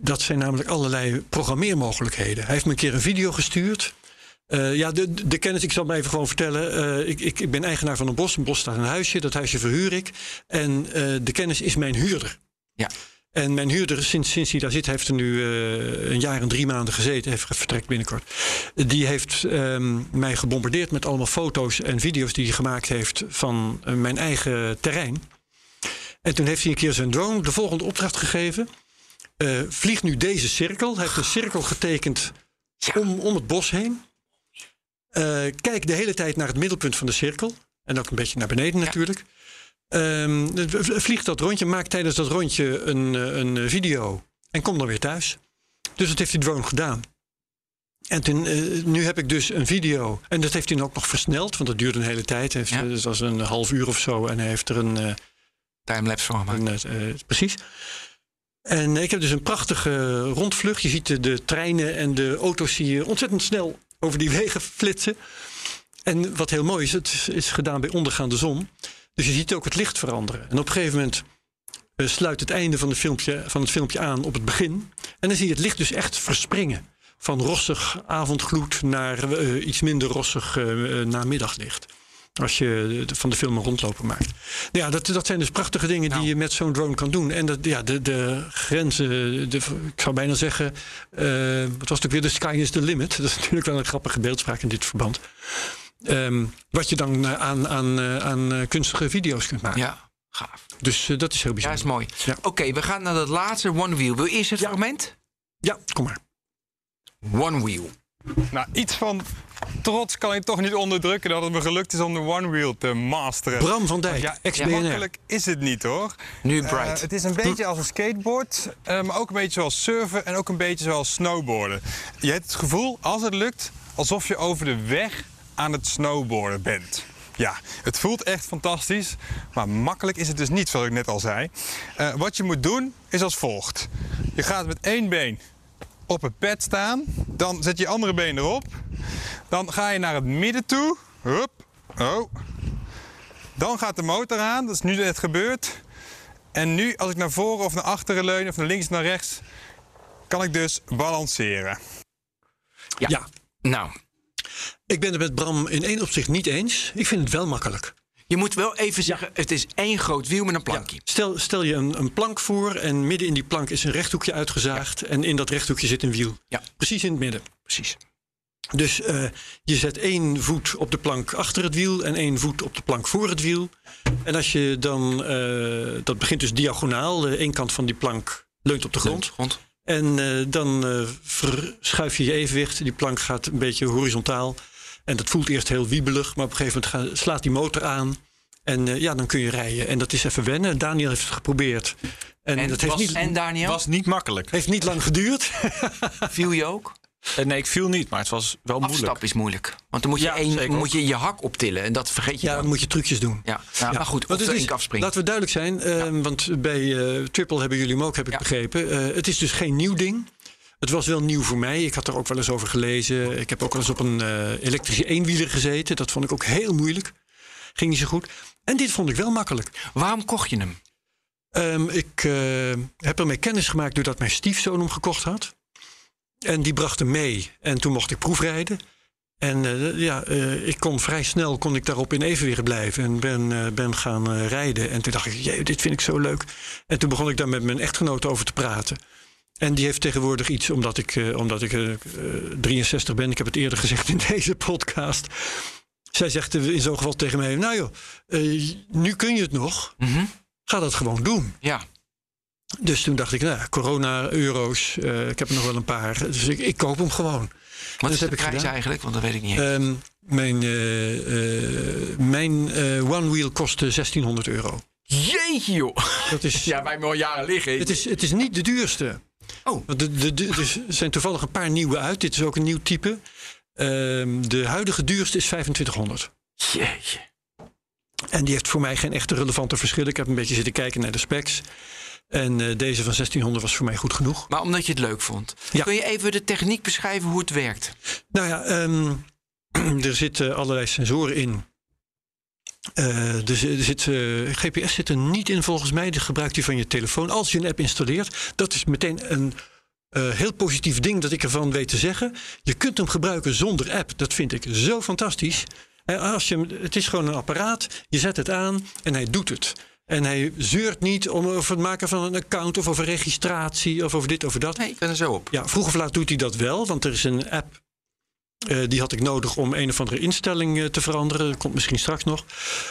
dat zijn namelijk allerlei programmeermogelijkheden. Hij heeft me een keer een video gestuurd. Eh, ja, de, de kennis, ik zal maar even gewoon vertellen. Eh, ik, ik, ik ben eigenaar van een bos. Een bos staat een huisje. Dat huisje verhuur ik. En de kennis is mijn huurder. Ja. En mijn huurder, sinds, sinds hij daar zit, heeft er nu eh, een jaar en drie maanden gezeten. Heeft vertrekt binnenkort. Die heeft ehm, mij gebombardeerd met allemaal foto's en video's die hij gemaakt heeft van eh, mijn eigen terrein. En toen heeft hij een keer zijn drone de volgende opdracht gegeven. Eh, vlieg nu deze cirkel. Hij heeft een cirkel getekend Ja. om, om het bos heen. Kijk de hele tijd naar het middelpunt van de cirkel. En ook een beetje naar beneden natuurlijk. Ehm, v- vlieg dat rondje, maak tijdens dat rondje een, eh, een video. En kom dan weer thuis. Dus dat heeft die drone gedaan. En toen, eh, nu heb ik dus een video. En dat heeft hij dan ook nog versneld, want dat duurde een hele tijd. Heeft, Ja. eh, Dat was een half uur of zo. En hij heeft er een. eh, Timelapse van gemaakt. een, precies. En ik heb dus een prachtige rondvlucht. Je ziet de, de treinen en de auto's je ontzettend snel over die wegen flitsen. En wat heel mooi is, het is gedaan bij ondergaande zon. Dus je ziet ook het licht veranderen. En op een gegeven moment eh, sluit het einde van, de filmpje, van het filmpje aan op het begin. En dan zie je het licht dus echt verspringen. Van rossig avondgloed naar eh, iets minder rossig eh, namiddaglicht. Als je de- van de film een rondlopen maakt. Nou ja, dat, dat zijn dus prachtige dingen Nou. die je met zo'n drone kan doen. En dat, ja, de, de grenzen, de, ik zou bijna zeggen, wat was het ook weer, de sky is the limit. Dat is natuurlijk wel een grappige beeldspraak in dit verband. Ehm, wat je dan eh, aan, aan, eh, aan eh, kunstige video's kunt maken. Ja, gaaf. Dus dat is heel Ja, bijzonder. is mooi. Ja. Oké, we gaan naar dat laatste One Wheel. Wil je eerst het fragment? Ja, kom maar. One Wheel. Nou, iets van trots kan ik toch niet onderdrukken dat het me gelukt is om de One Wheel te masteren. Bram van Dijk, Ja, ex-BNR. makkelijk is het niet hoor. Nu Bright. het is een beetje als een skateboard, maar ook een beetje zoals surfen en ook een beetje zoals snowboarden. Je hebt het gevoel, als het lukt, alsof je over de weg aan het snowboarden bent. Ja, het voelt echt fantastisch, maar makkelijk is het dus niet, zoals ik net al zei. Eh, wat je moet doen is als volgt. Je gaat met één been op het pad staan, dan zet je je andere been erop. Dan ga je naar het midden toe. Hup. Oh. Dan gaat de motor aan, dat is nu net gebeurd. En nu, als ik naar voren of naar achteren leun, of naar links of naar rechts, kan ik dus balanceren. Ja. Ja. Nou, Ik ben het met Bram in één opzicht niet eens. Ik vind het wel makkelijk. je moet wel even zeggen, het is één groot wiel met een plankje. Stel, stel je een, een plank voor en midden in die plank is een rechthoekje uitgezaagd. En in dat rechthoekje zit een wiel. Ja. Precies in het midden. Precies. Dus eh, je zet één voet op de plank achter het wiel en één voet op de plank voor het wiel. En als je dan, eh, dat begint dus diagonaal, de één kant van die plank leunt op de grond. Grond. En eh, dan eh, verschuif je je evenwicht. Die plank gaat een beetje horizontaal. En dat voelt eerst heel wiebelig, maar op een gegeven moment gaat- slaat die motor aan. En eh, ja, dan kun je rijden. En dat is even wennen. Daniel heeft het geprobeerd. En, En, dat heeft was, niet, en Daniel, was niet makkelijk. heeft niet lang geduurd. viel je ook? Eh, nee, ik viel niet, maar het was wel moeilijk. Afstap is moeilijk. Want dan moet je, Ja, één, moet je je hak optillen. En dat vergeet je Ja, dan. dan moet je trucjes doen. Ja, ja, maar goed, Want of het is- afspringen. Laten we duidelijk zijn, eh, want bij eh, Triple hebben jullie hem ook, heb ik Ja. begrepen. Eh, het is dus geen nieuw ding. Het was wel nieuw voor mij. Ik had er ook wel eens over gelezen. Ik heb ook wel eens op een eh, elektrische eenwieler gezeten. Dat vond ik ook heel moeilijk. Ging niet zo goed. En dit vond ik wel makkelijk. Waarom kocht je hem? Ehm, ik eh, heb ermee kennis gemaakt doordat mijn stiefzoon hem gekocht had. En die bracht hem mee. En toen mocht ik proefrijden. En eh, ja, eh, ik kon vrij snel kon ik daarop in evenwicht blijven. En ben, eh, ben gaan rijden. En toen dacht ik, jee, dit vind ik zo leuk. En toen begon ik daar met mijn echtgenoot over te praten. En die heeft tegenwoordig iets, omdat ik, omdat ik eh, eh, 63 ben. Ik heb het eerder gezegd in deze podcast. Zij zegt in zo'n geval tegen mij: Nou joh, nu kun je het nog. Mhm. Ga dat gewoon doen. Ja, Dus toen dacht ik, nou, corona-euro's, eh, ik heb er nog wel een paar. Dus ik, ik koop hem gewoon. wat is de heb prijs eigenlijk? Want dat weet ik niet. Ehm, mijn eh, eh, mijn eh, One Wheel kostte 1600 euro. Jeetje joh. Dat is, Ja, wij al jaren liggen. het, is, het is niet de duurste. Oh. Want de, de, de- er zijn toevallig een paar nieuwe uit. Dit is ook een nieuw type. Ehm, de huidige duurste is 2500. Jeetje. En die heeft voor mij geen echte relevante verschillen. Ik heb een beetje zitten kijken naar de specs. En eh, deze van 1600 was voor mij goed genoeg. Maar omdat je het leuk vond. Ja. Kun je even de techniek beschrijven hoe het werkt? Nou ja, ehm, er zitten allerlei sensoren in. Eh, er, zi- zit, eh, GPS zit er niet in volgens mij. Die gebruikt u van je telefoon. Als je een app installeert, dat is meteen een heel positief ding dat ik ervan weet te zeggen. Je kunt hem gebruiken zonder app. Dat vind ik zo fantastisch. En als je, het is gewoon een apparaat. Je zet het aan en hij doet het. En hij zeurt niet om over het maken van een account of over registratie of over dit over dat. Nee, ik ben er zo op. Ja, vroeg of laat doet hij dat wel, want er is een app. eh, die had ik nodig om een of andere instelling eh, te veranderen. Dat komt misschien straks nog.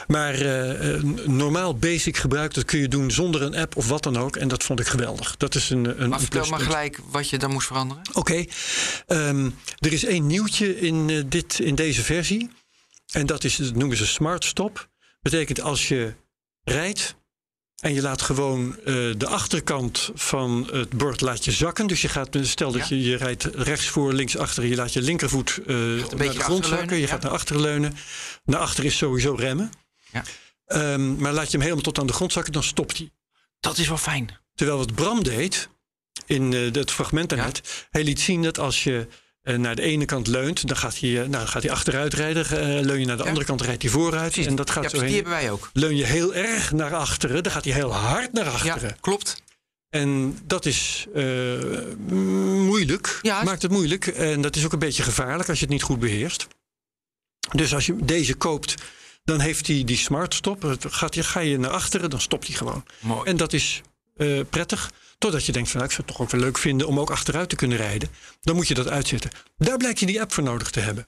Maar eh, normaal basic gebruik, dat kun je doen zonder een app of wat dan ook. En dat vond ik geweldig. Dat is een, een, Maar vertel maar gelijk wat je dan moest veranderen. Oké, ehm, er is één nieuwtje in, dit, in deze versie. En dat is, dat noemen ze Smart Stop. Betekent als je rijdt en je laat gewoon eh, de achterkant van het bord laat je zakken. Dus je gaat, stel dat Ja. je, je rijdt rechts voor, links achter. Je laat je linkervoet eh, naar de grond zakken. Je ja. gaat naar achteren leunen. Naar achter is sowieso remmen. Ja. Ehm, maar laat je hem helemaal tot aan de grond zakken, dan stopt hij. Dat is wel fijn. Terwijl wat Bram deed in eh, het fragment daarnet, hij liet zien dat als je eh, naar de ene kant leunt, dan gaat hij, eh, nou, dan gaat hij achteruit rijden. eh, leun je naar de Ja. andere kant, rijdt hij vooruit. Precies. En dat gaat ja, zo die hebben wij ook. Leun je heel erg naar achteren, dan gaat hij heel hard naar Ja, achteren. klopt. En dat is moeilijk. Ja. Maakt het moeilijk. En dat is ook een beetje gevaarlijk als je het niet goed beheerst. Dus als je deze koopt, dan heeft hij die smart stop. Gaat ga je naar achteren, dan stopt hij gewoon. Mooi. En dat is prettig. Totdat je denkt van nou, ik zou het toch ook wel leuk vinden om ook achteruit te kunnen rijden. Dan moet je dat uitzetten. Daar blijkt je die app voor nodig te hebben.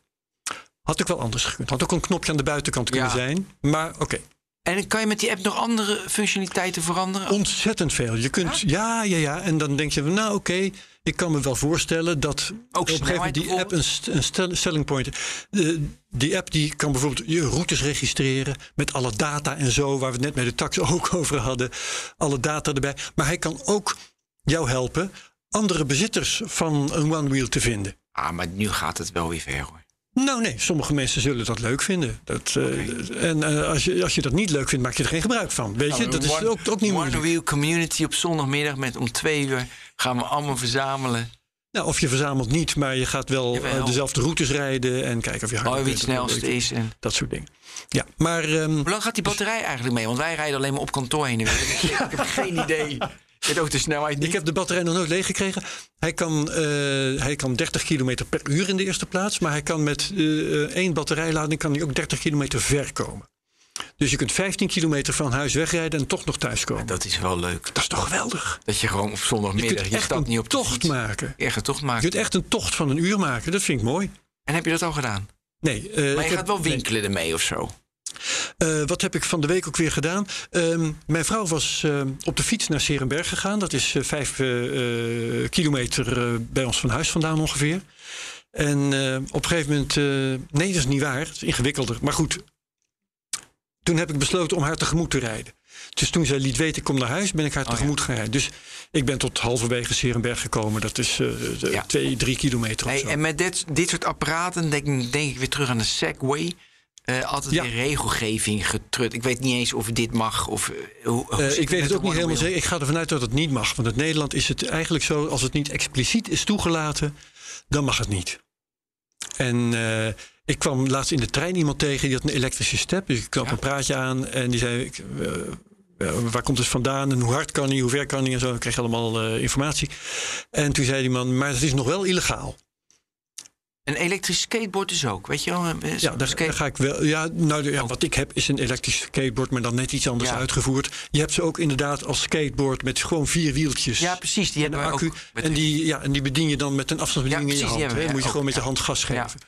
Had ook wel anders gekund. Had ook een knopje aan de buitenkant kunnen Ja. zijn. Maar oké. En kan je met die app nog andere functionaliteiten veranderen? Ontzettend veel. Je kunt, ja? ja, ja, En dan denk je, van, nou oké, ik kan me wel voorstellen dat Ook op een gegeven moment die app een, st- een stel- point. eh, die app die kan bijvoorbeeld je routes registreren met alle data en zo, waar we het net met de tax ook over hadden. Alle data erbij. Maar hij kan ook jou helpen andere bezitters van een one wheel te vinden. Ah, maar nu gaat het wel weer ver hoor. Nou nee, sommige mensen zullen dat leuk vinden. Dat, eh, En eh, als, je, als je dat niet leuk vindt, maak je er geen gebruik van. Weet je, dat is One- ook, ook niet One moeilijk. Wheel Community op zondagmiddag met om twee uur gaan we allemaal verzamelen. Nou, of je verzamelt niet, maar je gaat wel eh, dezelfde routes rijden en kijken of je harder Oh, wie het snelste is. En... Dat soort dingen. Ja, maar ehm, Hoe lang gaat die batterij eigenlijk mee? Want wij rijden alleen maar op kantoor heen en weer. ik heb geen idee. Ik weet ook de snelheid niet. ik heb de batterij nog nooit leeg gekregen. Hij kan, eh, hij kan 30 kilometer per uur in de eerste plaats. Maar hij kan met eh, één batterijlading kan hij ook 30 kilometer ver komen. Dus je kunt 15 kilometer van huis wegrijden en toch nog thuiskomen. Dat is wel leuk. Dat is toch geweldig? Dat je gewoon op Je zondagmiddag, kunt je, echt stapt niet op de tocht fiets. maken. Echt een tocht Je maken. kunt echt een tocht van een uur maken. Dat vind ik mooi. En heb je dat al gedaan? Nee, eh, Maar ik je heb- gaat wel nee. winkelen ermee of zo. Eh, wat heb ik van de week ook weer gedaan? Ehm, mijn vrouw was eh, op de fiets naar Serenberg gegaan. Dat is eh, vijf kilometer bij ons van huis vandaan ongeveer. En op een gegeven moment... nee, dat is niet waar. Het is ingewikkelder. Maar goed, toen heb ik besloten om haar tegemoet te rijden. Dus toen zij liet weten, ik kom naar huis, ben ik haar Oh, ja. tegemoet gaan rijden. Dus ik ben tot halverwege Serenberg gekomen. Dat is eh, Ja. twee, drie kilometer of zo. en met dit, dit soort apparaten denk, denk ik weer terug aan de Segway. Eh, altijd Ja. weer regelgeving getrut. Ik weet niet eens of dit mag. Of, eh, hoe, hoe Eh, ik weet het ook niet helemaal zeker. Ik ga ervan uit dat het niet mag. Want in Nederland is het eigenlijk zo, als het niet expliciet is toegelaten, dan mag het niet. En ik kwam laatst in de trein iemand tegen die had een elektrische step. Dus ik kwam Ja. een praatje aan en die zei: ik, Waar komt het vandaan en hoe hard kan hij, hoe ver kan hij en zo. Ik kreeg allemaal informatie. En toen zei die man: Maar het is nog wel illegaal. Een elektrisch skateboard is ook, weet je wel? Ja, daar, skate- daar ga ik wel. Ja, nou, ja, wat ik heb is een elektrisch skateboard, maar dan net iets anders Ja. uitgevoerd. Je hebt ze ook inderdaad als skateboard met gewoon vier wieltjes. ja, precies. Die en hebben een accu. met- En die, ja, en die bedien je dan met een afstandsbediening Ja, in je precies, hand. die hè. moet je gewoon met je hand gas Ja. geven.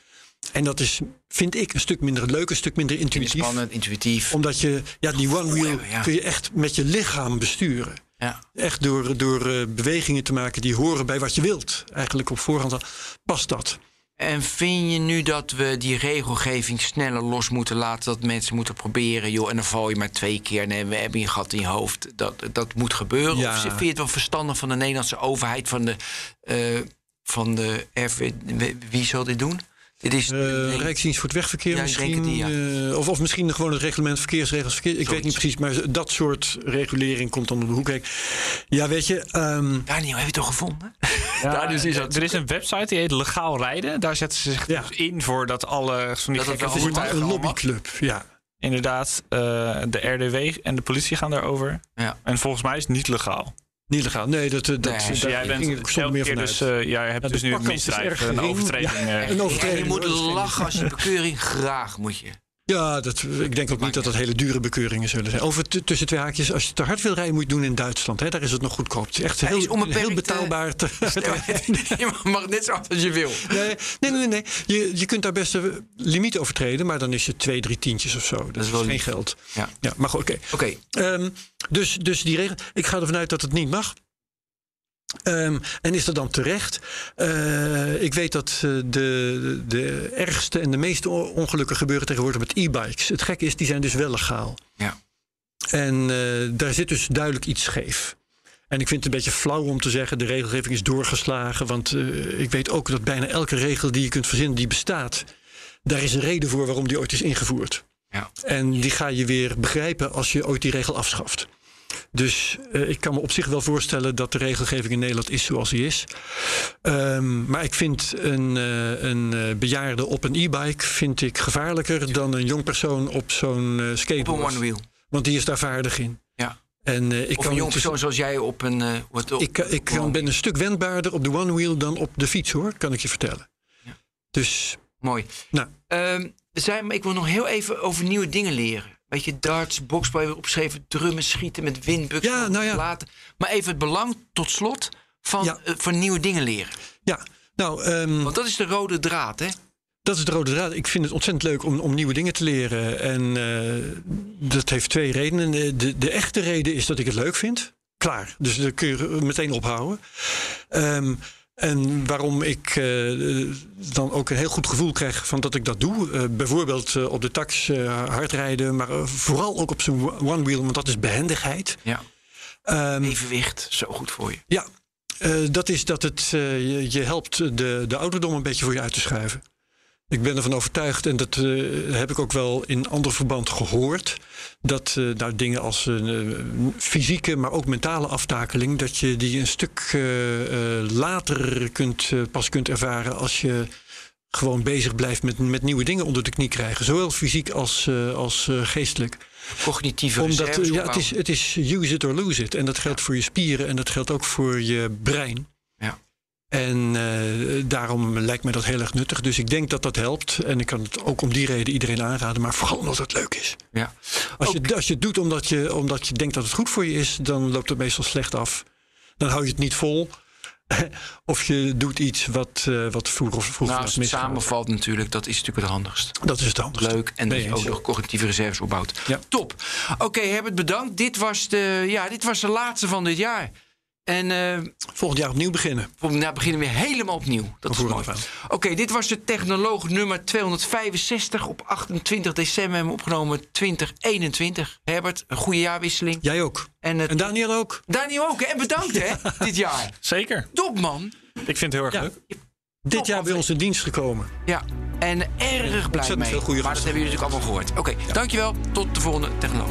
En dat is, vind ik, een stuk minder leuk, een stuk minder intuïtief. Spannend, intuïtief. Omdat je, ja, die one wheel ja. kun je echt met je lichaam besturen. Ja. Echt door, door eh, bewegingen te maken die horen bij wat je wilt. Eigenlijk op voorhand past dat. En vind je nu dat we die regelgeving sneller los moeten laten? Dat mensen moeten proberen, joh, en dan val je maar twee keer. Nee, we hebben een gat in je hoofd. Dat, dat moet gebeuren. Ja. Of vind je het wel verstandig van de Nederlandse overheid, van de, eh, van de RV, wie zal dit doen? Dit is, Uh, Rijksdienst voor het wegverkeer Ja, ik denk misschien. het niet, eh, of, of misschien gewoon het reglement verkeersregels. Verkeer, ik weet niet precies, maar dat soort regulering komt dan op de hoek. Kijk, ja, weet je. ehm, Daniel, heb je het toch gevonden? Ja, Daar dus is er- dat. er is een website die heet Legaal Rijden. Daar zetten ze zich Ja. dus in voor dat alle van die Dat is een lobbyclub. Ja. Inderdaad, eh, de RDW en de politie gaan daarover. Ja. En volgens mij is het niet legaal. Niet legaal. Nee, dat, eh, dat, Nee, Dus jij bent ging ik elke meer keer vanuit. dus, eh, jij hebt Ja, de dus nu een misdrijf, een overtreding. Ja, eh. een En je overtreding. moet lachen als je bekeuring graag moet je. Ja, dat, ik denk ook niet dat dat hele dure bekeuringen zullen zijn. Over tussen twee haakjes, als je te hard wil rijden, moet je doen in Duitsland. Hè? Daar is het nog goedkoop. Het is echt Hij is heel, heel eh, betaalbaar. te- Je mag net zo hard als je wil. Nee, nee, nee. nee. Je, je kunt daar best een limiet overtreden, maar dan is het twee, drie tientjes of zo. Dat, is is, wel geen geld. Ja. ja maar goed, oké. Oké, Ehm, dus, dus die regel. Ik ga ervan uit dat het niet mag. Ehm, en is dat dan terecht? Eh, ik weet dat eh, de, de ergste en de meeste ongelukken gebeuren tegenwoordig met e-bikes. Het gekke is, die zijn dus wel legaal. Ja. En eh, daar zit dus duidelijk iets scheef. En ik vind het een beetje flauw om te zeggen, de regelgeving is doorgeslagen. Want ik weet ook dat bijna elke regel die je kunt verzinnen, die bestaat. Daar is een reden voor waarom die ooit is ingevoerd. Ja. En die ga je weer begrijpen als je ooit die regel afschaft. Dus eh, ik kan me op zich wel voorstellen dat de regelgeving in Nederland is zoals die is. Ehm, maar ik vind een, eh, een eh, bejaarde op een e-bike vind ik gevaarlijker dan een jong persoon op zo'n op skateboard. een one wheel. Want die is daar vaardig in. Ja. En, ik Of kan een jong dus- persoon zoals jij op een... wat, op, ik, ik kan- ben een stuk wendbaarder op de one wheel dan op de fiets hoor, kan ik je vertellen. Ja. Dus, Mooi. nou, Ehm, er zijn, maar ik wil nog heel even over nieuwe dingen leren. Weet je, darts, boxbal hebben we opgeschreven, drummen, schieten met windbuks. Ja, nou ja. Laten. Maar even het belang tot slot van, Ja. eh, van nieuwe dingen leren. ja. Nou, ehm, Want dat is de rode draad, hè? Dat is de rode draad. Ik vind het ontzettend leuk om, om nieuwe dingen te leren. En eh, dat heeft twee redenen. De, de, de echte reden is dat ik het leuk vind. Klaar. Dus dat kun je meteen ophouden. Ehm, en waarom ik eh, dan ook een heel goed gevoel krijg van dat ik dat doe. Eh, bijvoorbeeld eh, op de tax hard rijden. Maar vooral ook op zo'n one wheel. Want dat is behendigheid. Ja. Ehm, Evenwicht, zo goed voor je. ja, dat is dat het je, je helpt de, de ouderdom een beetje voor je uit te schuiven. Ik ben ervan overtuigd, en dat eh, heb ik ook wel in ander verband gehoord, dat nou, dingen als eh, fysieke, maar ook mentale aftakeling, dat je die een stuk later kunt, pas kunt ervaren als je gewoon bezig blijft met, met nieuwe dingen onder de knie krijgen. Zowel fysiek als, als geestelijk Cognitieve omdat ja, het, is, het is use it or lose it. En dat geldt voor je spieren en dat geldt ook voor je brein. En eh, daarom lijkt mij dat heel erg nuttig. Dus ik denk dat dat helpt. En ik kan het ook om die reden iedereen aanraden. Maar vooral omdat het leuk is. Ja. Als, je, als je het doet omdat je, omdat je denkt dat het goed voor je is, dan loopt het meestal slecht af. Dan hou je het niet vol. of je doet iets wat, eh wat vroeger of vroeger Nou, het samenvalt natuurlijk, dat is natuurlijk het handigst. Dat is het handigste. Leuk en dat je je ook nog cognitieve reserves opbouwt. Ja. Top. Oké, Herbert, bedankt. Dit was, de, ja, dit was de laatste van dit jaar. En eh Volgend jaar opnieuw beginnen. volgend jaar beginnen we weer helemaal opnieuw. Dat is mooi. Oké, dit was de technoloog nummer 265 op 28 december hebben we opgenomen 2021. Herbert, een goede jaarwisseling. Jij ook. En, En Daniel ook. Daniel ook? En bedankt hè, dit jaar. Zeker. Top man. Ik vind het heel erg Ja. leuk. Dit jaar bij ons in dienst gekomen. Ja, en erg blij Ontzettend mee. veel goede maar dat hebben jullie natuurlijk allemaal gehoord. Oké, dankjewel. Tot de volgende technoloog.